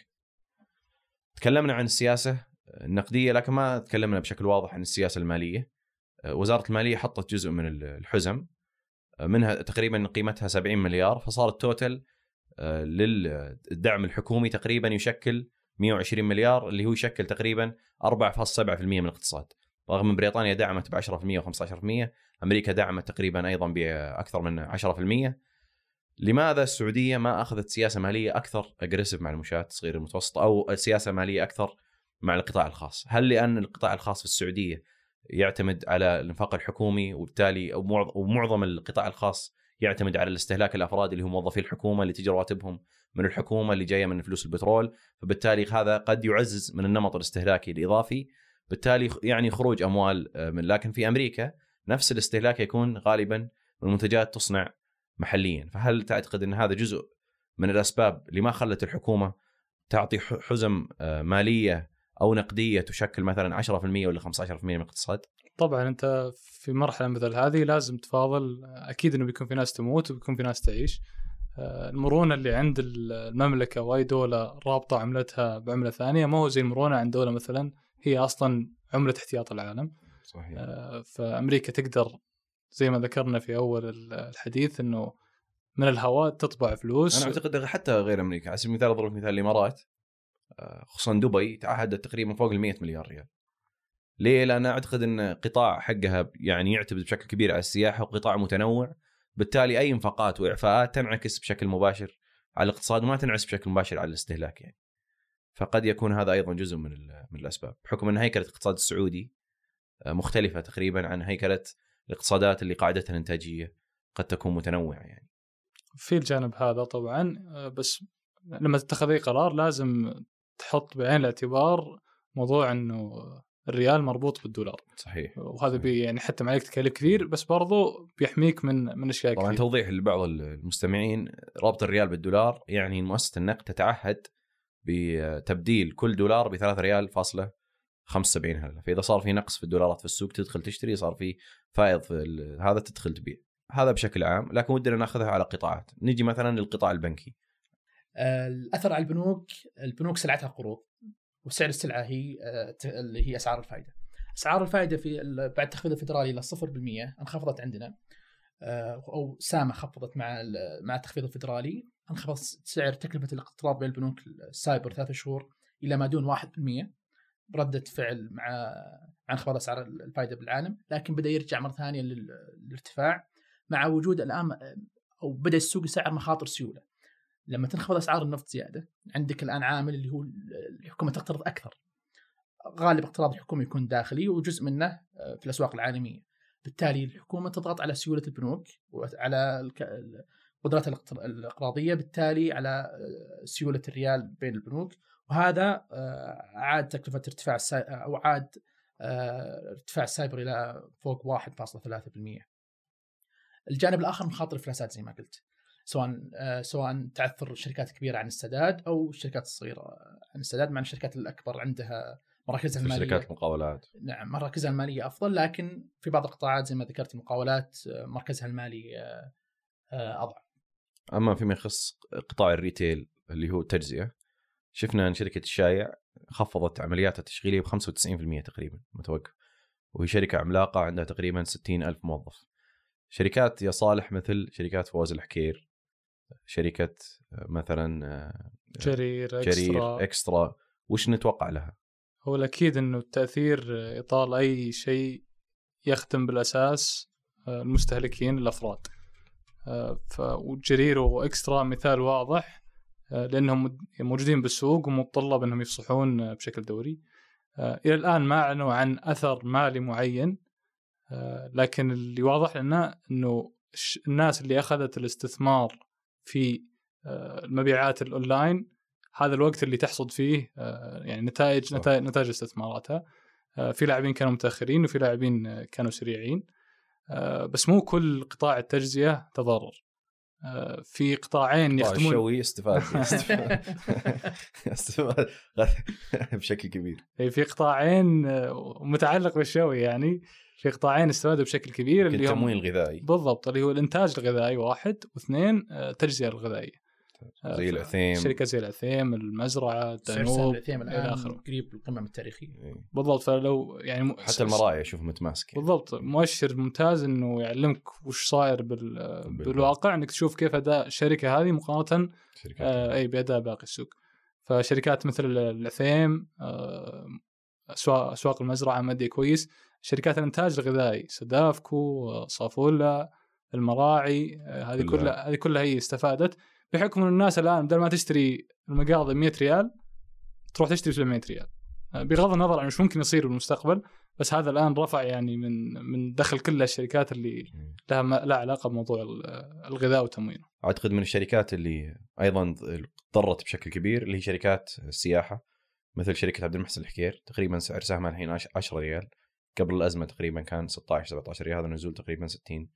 تكلمنا عن السياسة النقدية لكن ما تكلمنا بشكل واضح عن السياسة المالية. آه، وزارة المالية حطت جزء من ال- الحزم. آه، منها تقريبا قيمتها 70 مليار فصار التوتل آه، للدعم الحكومي تقريبا يشكل 120 مليار اللي هو يشكل تقريبا 4.7% من الاقتصاد. رغم إن بريطانيا دعمت ب 10% و15% أمريكا دعمت تقريبا أيضا بأكثر من 10% لماذا السعودية ما أخذت سياسة مالية أكثر اجريسيف مع المنشآت الصغيره المتوسطه أو سياسة مالية أكثر مع القطاع الخاص؟ هل لأن القطاع الخاص في السعودية يعتمد على الإنفاق الحكومي وبالتالي ومعظم القطاع الخاص يعتمد على الاستهلاك الافراد اللي هم موظفي الحكومة اللي تجي رواتبهم من الحكومة اللي جاية من فلوس البترول فبالتالي هذا قد يعزز من النمط الاستهلاكي الإضافي بالتالي يعني خروج أموال من لكن في أمريكا نفس الاستهلاك يكون غالبا من منتجات تصنع محليا فهل تعتقد أن هذا جزء من الأسباب اللي ما خلت الحكومة تعطي حزم آه، مالية أو نقدية تشكل مثلا 10% ولا 15% من الاقتصاد؟ طبعا أنت في مرحلة مثل هذه لازم تفاضل أكيد إنه بيكون في ناس تموت وبيكون في ناس تعيش. آه، المرونة اللي عند المملكة واي دولة رابطة عملتها بعملة ثانية ما هو زي المرونة عند دولة مثلا هي أصلا عملة احتياط العالم. صحيح. آه، فأمريكا تقدر زي ما ذكرنا في أول ال- الحديث إنه من الهواء تطبع فلوس. أنا أعتقد حتى غير أمريكا. على سبيل المثال أضرب مثال الإمارات. خصوصا دبي تعهدت تقريبا فوق ال 100 مليار ريال. ليه؟ لأن أعتقد إن قطاع حقها يعني يعتمد بشكل كبير على السياحة وقطاع متنوع بالتالي أي انفاقات وإعفاءات تنعكس بشكل مباشر على الاقتصاد وما تنعكس بشكل مباشر على الاستهلاك يعني. فقد يكون هذا أيضا جزء من من الأسباب بحكم إن هيكلة الاقتصاد السعودي آه، مختلفة تقريبا عن هيكلة الاقتصادات اللي قاعدتها الإنتاجية قد تكون متنوعة يعني. في الجانب هذا طبعا آه، بس لما تتخذ أي قرار لازم تحط بعين الاعتبار موضوع إنه الريال مربوط بالدولار. صحيح. وهذا بي يعني حتى عليك تكاليف كثير بس برضو بيحميك من من أشياء طبعا كثير. توضيح لبعض المستمعين ربط الريال بالدولار يعني مؤسسة النقد تتعهد بتبديل كل دولار ب 3 ريال فاصلة 75 هلله فاذا صار في نقص في الدولارات في السوق تدخل تشتري صار في فائض في هذا تدخل تبيع. هذا بشكل عام لكن ودنا ناخذها على قطاعات. نجي مثلا للقطاع البنكي. الأثر على البنوك البنوك سلعتها قروض وسعر السلعة هي آه، اللي هي أسعار الفائده. أسعار الفائده في بعد التخفيض الفدرالي إلى 0% انخفضت عندنا آه، أو سامة خفضت مع مع التخفيض الفدرالي انخفض سعر تكلفة الاقتراض بين البنوك السايبر ثلاثة شهور إلى ما دون 1% بردة فعل مع مع انخفاض أسعار الفائده بالعالم لكن بدأ يرجع مرة ثانية لل- للارتفاع مع وجود الآن أو بدأ السوق يسعر مخاطر سيولة لما تنخفض أسعار النفط زيادة عندك الآن عامل اللي هو الحكومة تقترض أكثر غالب اقتراض الحكومة يكون داخلي وجزء منه آه، في الأسواق العالمية بالتالي الحكومة تضغط على سيولة البنوك وعلى الك- قدرته الاقتر- الأقراضية بالتالي على آه، سيولة الريال بين البنوك وهذا آه، عاد تكلفة ارتفاع. أو عاد ارتفاع السايبر إلى فوق 1.3%. الجانب الآخر مخاطر الافلاسات زي ما قلت سواء آه، سواء تعثر الشركات الكبيره عن السداد أو الشركات الصغيرة عن السداد مع الشركات الأكبر عندها مراكزها الماليه شركات المقاولات. نعم مراكزها المالية أفضل لكن في بعض القطاعات زي ما ذكرت المقاولات آه، مركزها المالي آه، أضعف. أما فيما يخص قطاع الريتيل اللي هو التجزئة شفنا إن شركة الشايع خفضت عملياتها التشغيلية ب 95% تقريبا متوقف وهي شركة عملاقة عندها تقريبا 60 ألف موظف. شركات يا صالح مثل شركات فواز الحكير شركة آه، مثلا آه، جرير جرير إكسترا اكسترا وش نتوقع لها؟ هو الأكيد إنه التأثير يطال أي شيء يخدم بالأساس آه، المستهلكين الأفراد. آه، ف وجرير وإكسترا مثال واضح آه، لأنهم موجودين بالسوق ومتطلب إنهم يفصحون آه، بشكل دوري. آه، إلى الآن ما أعلنوا عن أثر مالي معين آه، لكن اللي واضح لنا إنه الناس اللي أخذت الاستثمار في آه، المبيعات الأونلاين هذا الوقت اللي تحصد فيه آه، يعني نتائج. نتائج, نتائج استثماراتها آه، في لاعبين كانوا متأخرين وفي لاعبين كانوا سريعين. بس مو كل قطاع التجزئه تضرر. في قطاعين قطاع يخدمون الشوي استفاد استفاد. بشكل كبير. إيه، في قطاعين متعلق بالشوي يعني. في قطاعين استفادوا بشكل كبير اللي هم التموين الغذائي بالضبط اللي هو الإنتاج الغذائي واحد واثنين آه، التجزئه الغذائية. آه، زي العثيم شركات زي العثيم المزرعة الدانوب العثيم إلى الآن آخره. قريب القمم التاريخية. إيه. بالضبط فلو يعني م- حتى المراعي أشوف متماسك يعني. بالضبط مؤشر ممتاز إنه يعلمك وش صاير بال... بالواقع. إنك تشوف كيف أداء الشركة هذه مقارنة شركات آه أي بأداء باقي السوق. فشركات مثل العثيم آه أسواق أسواق المزرعة مادي كويس. شركات الإنتاج الغذائي سدافكو آه، صافولا المراعي آه هذه كلها. هذه كلها هي استفادت بحكم إن الناس الآن بدل ما تشتري المقاضي ب 100 ريال تروح تشتري ب 700 ريال آه، بغض النظر عن وش ممكن يصير بالمستقبل بس هذا الآن رفع يعني من من دخل كل الشركات اللي. لها ما- لها علاقة بموضوع ال- الغذاء وتموينه أعتقد من الشركات اللي أيضا ضرت بشكل كبير اللي هي شركات السياحة مثل شركة عبد المحسن الحكير تقريبا سعر سهمها الحين 10 ريال قبل الأزمة تقريبا كان 16 17 ريال هذا نزول تقريبا 60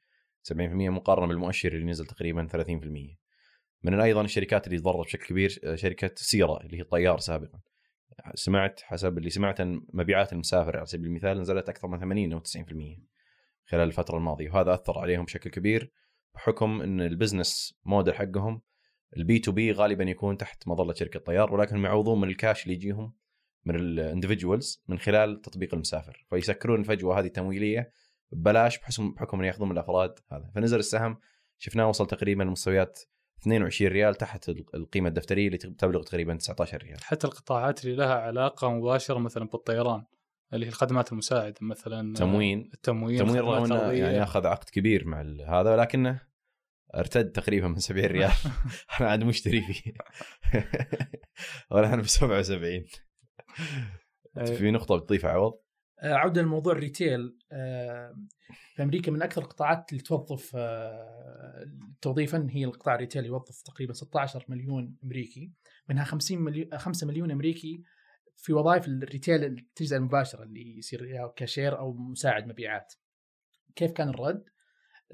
70% مقارنة بالمؤشر اللي نزل تقريبا 30% من أيضا الشركات اللي ضرت بشكل كبير آه، شركة سيره اللي هي طيار سابقا. سمعت حسب اللي سمعت إن مبيعات المسافر على سبيل المثال نزلت أكثر من 80 أو 90% خلال الفترة الماضية وهذا أثر عليهم بشكل كبير بحكم إن ال business model حقهم ال B2B غالبا يكون تحت مظلة شركة طيار ولكن يعوضون من الكاش اللي يجيهم من ال individuals من خلال تطبيق المسافر. فيسكرون الفجوة هذه التمويليه ببلاش بحكم بحكم ان يأخذون من الأفراد هذا. فنزل السهم شفناه وصل تقريبا لمستويات 22 ريال تحت القيمة الدفترية اللي تبلغ تقريبا 19 ريال. حتى القطاعات اللي لها علاقة مباشرة مثلا بالطيران اللي هي الخدمات المساعدة مثلا تموين. التموين تموين الخدمات رغم إنه. يعني اخذ عقد كبير مع هذا ولكنه ارتد تقريبا من 70 ريال. أنا عاد مشتري فيه. ولا أنا ب 77 في نقطة بتضيفها عوض آه، عودة لموضوع ال retail آه، في أمريكا من أكثر القطاعات اللي توظف آه، توظيفا هي القطاع ال retail يوظف تقريبا 16 مليون أمريكي منها 50 مليون 5 مليون أمريكي في وظائف ال retail التجزئه المباشرة اللي يصير كاشير أو مساعد مبيعات. كيف كان الرد؟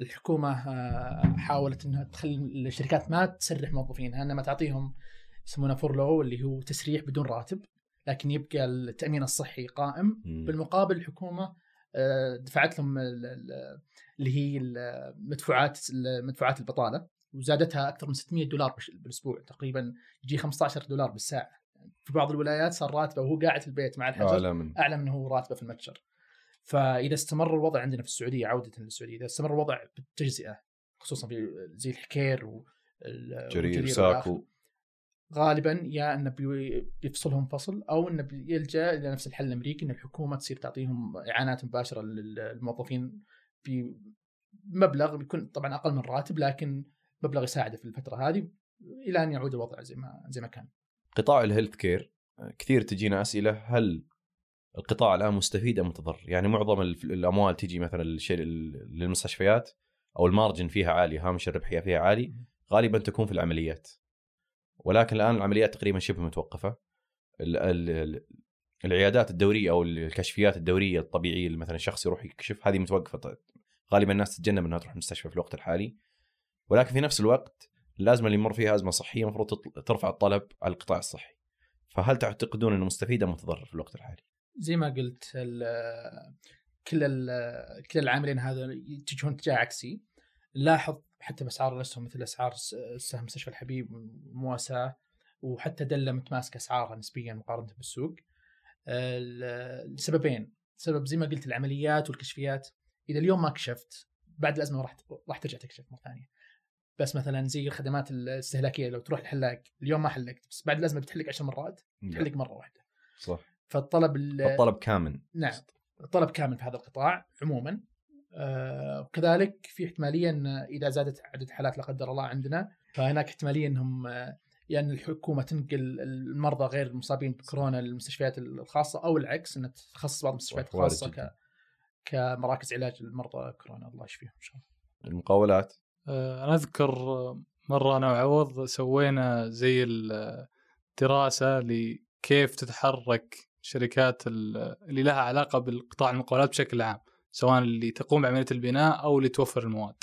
الحكومة آه، حاولت إنها تخلي الشركات ما تسرح موظفينها إنما تعطيهم يسمونه furlough اللي هو تسريح بدون راتب لكن يبقى التأمين الصحي قائم. بالمقابل الحكومة آه، دفعت لهم ال- ال- اللي هي المدفوعات مدفوعات البطالة وزادتها أكثر من 600 دولار بالأسبوع تقريبا. يجي 15 دولار بالساعة. في بعض الولايات صار راتبه وهو قاعد في البيت مع الحجر. اعلى من اعلى من هو راتبه في المتجر. فإذا استمر الوضع عندنا في السعودية عودة للسعودية إذا استمر الوضع بالتجزئة خصوصا في زي الحكير وال- جرير والجرير ساكو. غالبا يا انه بي- بيفصلهم فصل أو انه بيلجا إلى نفس الحل الأمريكي إن الحكومة تصير تعطيهم إعانات مباشرة للموظفين بمبلغ بيكون طبعا أقل من الراتب لكن مبلغ يساعده في الفترة هذه إلى أن يعود الوضع زي ما زي ما كان. قطاع ال health care كثير تجينا أسئلة هل القطاع الآن مستفيد أم متضرر؟ يعني معظم الأموال تجي مثلا للمستشفيات أو ال margin فيها عالي هامش الربحية فيها عالي غالبا تكون في العمليات ولكن الآن العمليات تقريبا شبه متوقفة. ال- ال- ال- العيادات الدورية أو الكشفيات الدورية الطبيعية اللي مثلا شخص يروح يكشف هذه متوقفة. ط- غالبا الناس تتجنب إنها تروح المستشفى في الوقت الحالي. ولكن في نفس الوقت الازمه اللي يمر فيها أزمة صحية المفروض ترفع الطلب على القطاع الصحي. فهل تعتقدون إنه مستفيد أم متضرر في الوقت الحالي؟ زي ما قلت ال- كل ال- كل العاملين هذا يتجهون اتجاه عكسي. نلاحظ حتى بأسعار الاسهم مثل أسعار سهم مستشفى الحبيب والمواساه وحتى دلة متماسكة أسعارها نسبيا مقارنة بالسوق. ال- لسببين سبب زي ما قلت العمليات والكشفيات. اذا اليوم ما كشفت بعد الأزمة راح راح ترجع تكشف مرة ثانية. بس مثلا زي الخدمات الاستهلاكية لو تروح الحلاق اليوم ما حلقت بس بعد الأزمة بتحلق عشر مرات تحلق مرة واحدة. صح. فالطلب ال- الطلب كامن. نعم. الطلب كامل في هذا القطاع عموما. وكذلك في احتمالية إن إذا زادت عدد حالات لا قدر الله عندنا فهناك احتمالية إنهم آه، يعني الحكومة تنقل المرضى غير المصابين بكورونا للمستشفيات الخاصة أو العكس ان تخصص بعض المستشفيات الخاصة. ك كمراكز علاج للمرضى كورونا الله يشفيهم إن شاء الله. المقاولات آه، أنا أذكر آه، مرة أنا وعوض سوينا زي الدراسة لكيف تتحرك شركات ال- اللي لها علاقة بالقطاع المقاولات بشكل عام سواء اللي تقوم بعملية البناء أو اللي توفر المواد.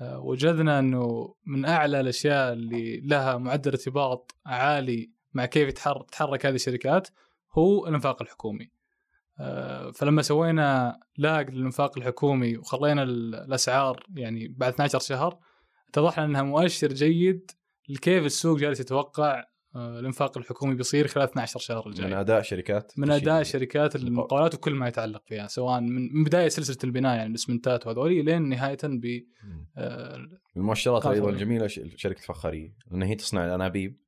آه، وجدنا إنه من أعلى الأشياء اللي لها معدل ارتباط عالي مع كيف تتحرك هذه الشركات هو الإنفاق الحكومي. آه، فلما سوينا لاق للإنفاق الحكومي وخلينا ال- الأسعار يعني بعد 12 شهر اتضح لنا إنها مؤشر جيد لكيف السوق جالس يتوقع الانفاق الحكومي بيصير خلال 12 شهر من الجاي أداء شركات من. أداء شركات المقاولات وكل ما يتعلق فيها سواء من من بداية سلسلة البناء يعني الاسمنتات وهذولي لين نهاية ب. آه، المؤشرات أيضا. الجميلة شركة الفخارية لأن هي تصنع الأنابيب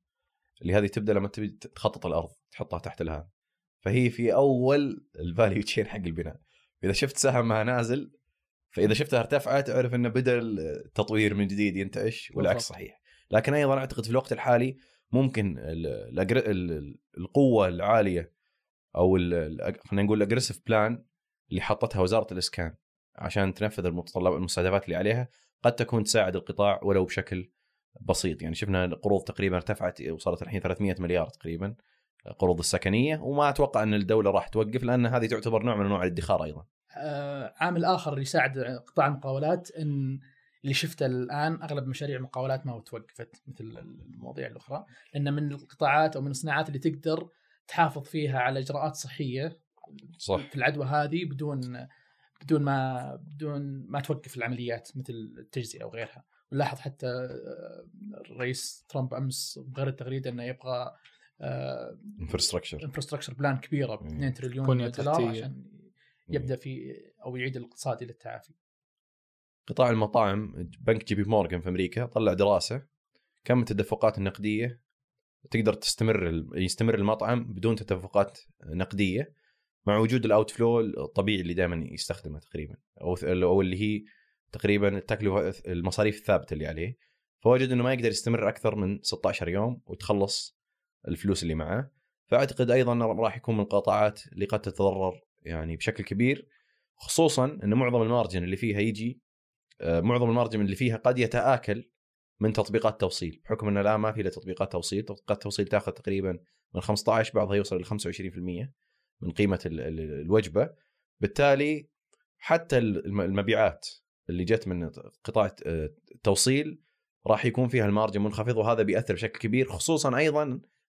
اللي هذه تبدأ لما تبي تخطط الأرض تحطها تحت الهوم فهي في أول ال value chain حق البناء إذا شفت سهمها نازل فإذا شفتها ارتفعت اعرف إنه بدأ التطوير من جديد ينتعش والعكس. صحيح لكن أيضا أعتقد في الوقت الحالي ممكن القوة العالية أو خلينا نقول ال aggressive plan اللي حطتها وزارة الإسكان عشان تنفذ المتطلبات المستهدفات اللي عليها قد تكون تساعد القطاع ولو بشكل بسيط. يعني شفنا القروض تقريبا ارتفعت وصلت الحين 300 مليار تقريبا قروض السكنية وما أتوقع أن الدولة راح توقف لأن هذه تعتبر نوع من أنواع الادخار أيضا. آه، عامل آخر يساعد قطاع المقاولات إن اللي شفته الآن أغلب مشاريع المقاولات ما توقفت مثل المواضيع الأخرى لأن من القطاعات أو من الصناعات اللي تقدر تحافظ فيها على إجراءات صحية صح. في العدوى هذه بدون بدون ما بدون ما توقف العمليات مثل التجزئة وغيرها ونلاحظ حتى آه، الرئيس ترامب أمس غير التغريدة إنه يبغى infrastructure infrastructure plan كبيرة ب مم. 2 تريليون بنية دولار. عشان يبدأ في أو يعيد الاقتصاد إلى التعافي. قطاع المطاعم بنك جي بي مورغان في أمريكا طلع دراسة كم التدفقات النقدية. تقدر تستمر يستمر المطعم بدون تدفقات نقدية مع وجود ال outflow الطبيعي اللي دائما يستخدمه تقريبا. أو اللي هي تقريبا التكلفه المصاريف الثابتة اللي عليه. فوجد إنه ما يقدر يستمر أكثر من 16 يوم وتخلص الفلوس اللي معاه فأعتقد أيضا راح يكون من القطاعات اللي قد تتضرر يعني بشكل كبير خصوصا إن معظم ال margin اللي فيها يجي معظم ال margin اللي فيها قد يتآكل من تطبيقات توصيل. بحكم إن الآن ما في إلا تطبيقات توصيل. تطبيقات توصيل تأخذ تقريبا من 15 بعضها يوصل ل 25% من قيمة ال- ال- الوجبة. بالتالي حتى الم- المبيعات اللي جت من قطاع آه، التوصيل راح يكون فيها ال margin منخفض وهذا بيأثر بشكل كبير خصوصا أيضا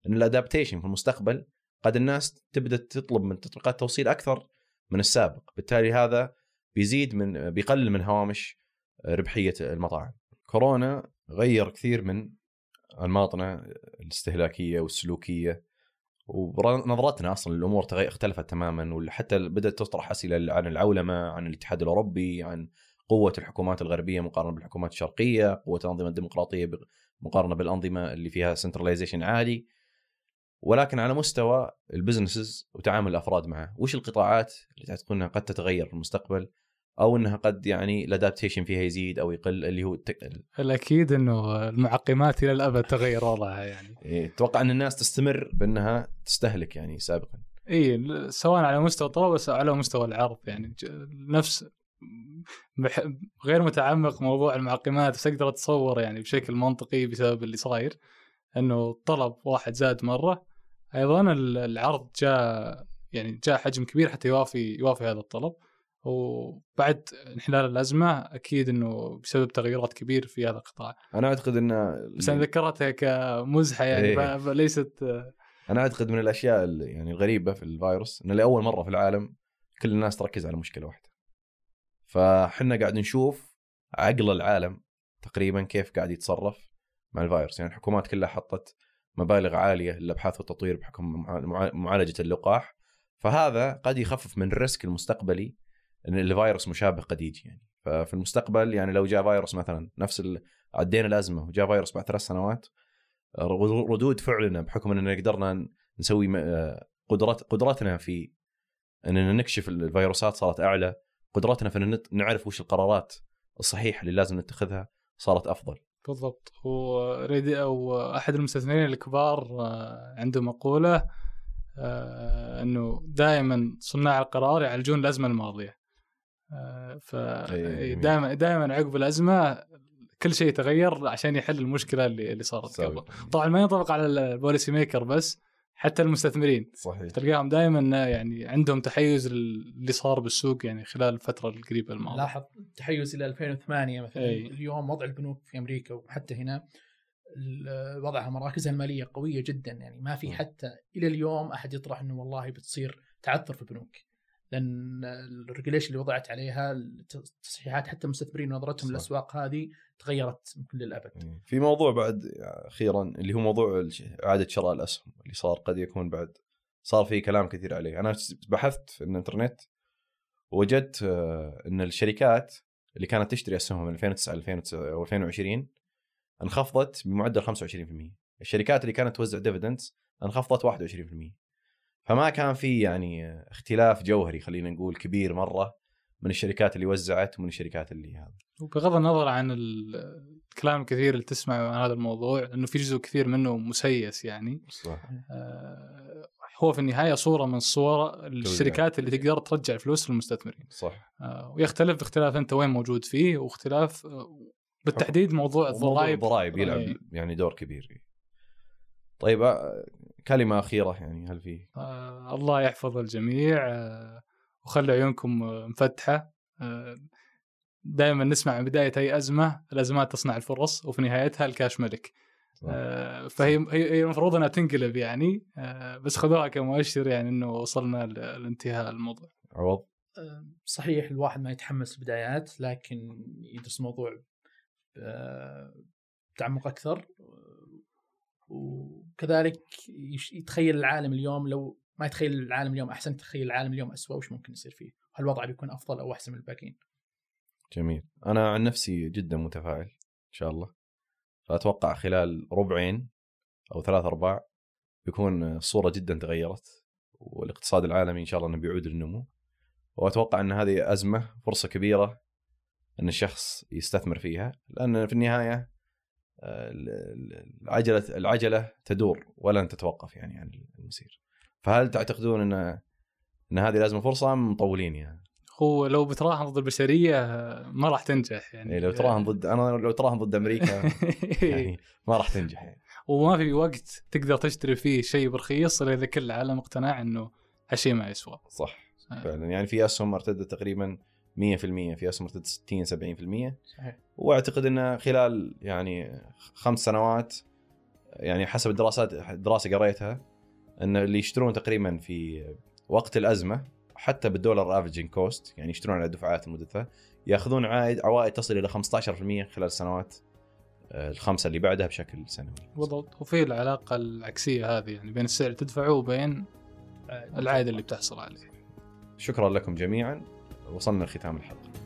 إن ال adaptation في المستقبل قد الناس تبدأ تطلب من تطبيقات التوصيل أكثر من السابق. بالتالي هذا بيزيد من بيقلل من هوامش ربحية المطاعم. كورونا غير كثير من الماطنه الاستهلاكية والسلوكية ونظرتنا أصلا للامور اختلفت تماما وحتى بدأت تطرح أسئلة عن العولمة عن الاتحاد الأوروبي عن قوة الحكومات الغربية مقارنة بالحكومات الشرقية قوة الأنظمة الديمقراطية مقارنة بالأنظمة اللي فيها سنتراليزيشن عالي. ولكن على مستوى ال businesses وتعامل الأفراد معه وش القطاعات اللي تعتقد إنها قد تتغير في المستقبل؟ أو إنها قد يعني ال adaptation فيها يزيد أو يقل اللي هو التك... الأكيد إنه المعقمات إلى الأبد تغير وضعها يعني. إيه، أتوقع إن الناس تستمر بأنها تستهلك يعني سابقا. اي سواء على مستوى الطلب بس على مستوى العرض يعني. نفس بح- غير متعمق موضوع المعقمات بس أقدر أتصور يعني بشكل منطقي بسبب اللي صاير إنه الطلب واحد زاد مرة. أيضا ال- العرض جاء يعني جاء حجم كبير حتى يوافي يوافي هذا الطلب. وبعد انحلال الأزمة أكيد إنه بسبب تغيرات كبير في هذا القطاع. أنا أعتقد ان بس أنا ذكرتها كمزحة يعني إيه. فليست أنا أعتقد من الأشياء ال- يعني الغريبة في الفيروس إنه لأول مرة في العالم كل الناس تركز على مشكلة واحدة. فحنا قاعد نشوف عقل العالم تقريبا كيف قاعد يتصرف مع الفيروس. يعني الحكومات كلها حطت مبالغ عالية للأبحاث والتطوير بحكم مع- مع- معالجة اللقاح. فهذا قد يخفف من الريسك المستقبلي الفيروس مشابه قد يجي يعني ففي المستقبل يعني لو جاء فيروس مثلا نفس. عدينا الأزمة وجاء فيروس بعد ثلاث سنوات ردود فعلنا بحكم إننا قدرنا نسوي قدرات قدرتنا في إننا نكشف الفيروسات صارت أعلى قدرتنا في ان نعرف وش القرارات الصحيحة اللي لازم نتخذها صارت أفضل. بالضبط. وريدي أو أحد المستثمرين الكبار آه، عنده مقولة آه، إنه دائما صناع القرار يعالجون الأزمة الماضية. ف أي، دائما دائما عقب الأزمة كل شيء يتغير عشان يحل المشكلة اللي اللي صارت قبل. طبعا ما ينطبق على البوليسي ميكر بس حتى المستثمرين. صحيح. تلقاهم دائما يعني عندهم تحيز اللي صار بالسوق يعني خلال الفترة القريبة الماضية. لاحظ تحيز إلى 2008 مثلا. أي. اليوم وضع البنوك في أمريكا وحتى هنا وضعها مراكزها المالية قوية جدا. يعني ما في. حتى إلى اليوم أحد يطرح إنه والله بتصير تعثر في البنوك. لأن الريجوليشن اللي وضعت عليها التصحيحات حتى المستثمرين نظرتهم. للأسواق هذه تغيرت من كل الأبد. في موضوع بعد أخيرا اللي هو موضوع إعادة شراء الأسهم اللي صار قد يكون بعد. صار في كلام كثير عليه. أنا بحثت في الإنترنت ووجدت آه، إن الشركات اللي كانت تشتري أسهمها من 2009 ل 2009 أو 2020 انخفضت بمعدل 25% الشركات اللي كانت توزع ديفيدندز انخفضت 21% فما كان في يعني اختلاف جوهري خلينا نقول كبير مرة من الشركات اللي وزعت ومن الشركات اللي هذا. وبغض النظر عن ال- الكلام الكثير اللي تسمعه عن هذا الموضوع انه في جزء كثير منه مسيس يعني. صح. آه، هو في النهاية صورة من صور الشركات اللي تقدر ترجع الفلوس للمستثمرين. صح. آه، ويختلف باختلاف أنت وين موجود فيه واختلاف آه، بالتحديد موضوع موضوع الضرائب. الضرائب يلعب إيه. يعني دور كبير طيب آه، كلمة أخيرة يعني هل في؟ آه، الله يحفظ الجميع. آه، وخلي عيونكم آه، مفتحة. دائما نسمع من بداية أي أزمة الأزمات تصنع الفرص وفي نهايتها الكاش ملك. آه، فهي هي هي المفروض إنها تنقلب يعني. آه، بس خذوها كمؤشر يعني إنه وصلنا لانتهاء الموضوع. عوض. أه، صحيح الواحد ما يتحمس بدايات لكن يدرس الموضوع بتعمق أكثر. أه، وكذلك يتخيل العالم اليوم لو ما يتخيل العالم اليوم أحسن تخيل العالم اليوم اسوء وش ممكن يصير فيه؟ هل الوضع بيكون أفضل أو أحسن من الباقيين؟ جميل. أنا عن نفسي جدا متفائل إن شاء الله. فأتوقع خلال ربعين أو ثلاث أرباع بيكون الصورة جدا تغيرت والاقتصاد العالمي إن شاء الله إنه بيعود للنمو. وأتوقع إن هذه أزمة فرصة كبيرة إن الشخص يستثمر فيها لأن في النهاية ال- ال- العجلة العجلة تدور ولن تتوقف يعني عن المسير. فهل تعتقدون إن إن هذه لازم فرصة أم مطولين يعني؟ هو لو بتراهن ضد البشرية آه، ما راح تنجح يعني. يعني لو تراهن ضد أنا لو تراهن ضد أمريكا يعني ما راح تنجح يعني. وما في وقت تقدر تشتري فيه شيء برخيص إلا إذا كل العالم اقتنع إنه هالشيء ما يسوى. صح. فعلا. يعني في أسهم ارتدت تقريبا 100% في أسهم ارتدت 60 70% صحيح. وأعتقد انه خلال يعني خمس سنوات يعني حسب الدراسات دراسة قريتها إن اللي يشترون تقريبا في وقت الأزمة حتى بال dollar averaging cost يعني يشترون على دفعات مدتها يأخذون عائد عوائد تصل إلى 15% خلال السنوات آه، الخمسة اللي بعدها بشكل سنوي. بالضبط وفي العلاقة العكسية هذه يعني بين السعر اللي تدفعه وبين العائد اللي بتحصل عليه. شكرا لكم جميعا. وصلنا لختام الحلقة.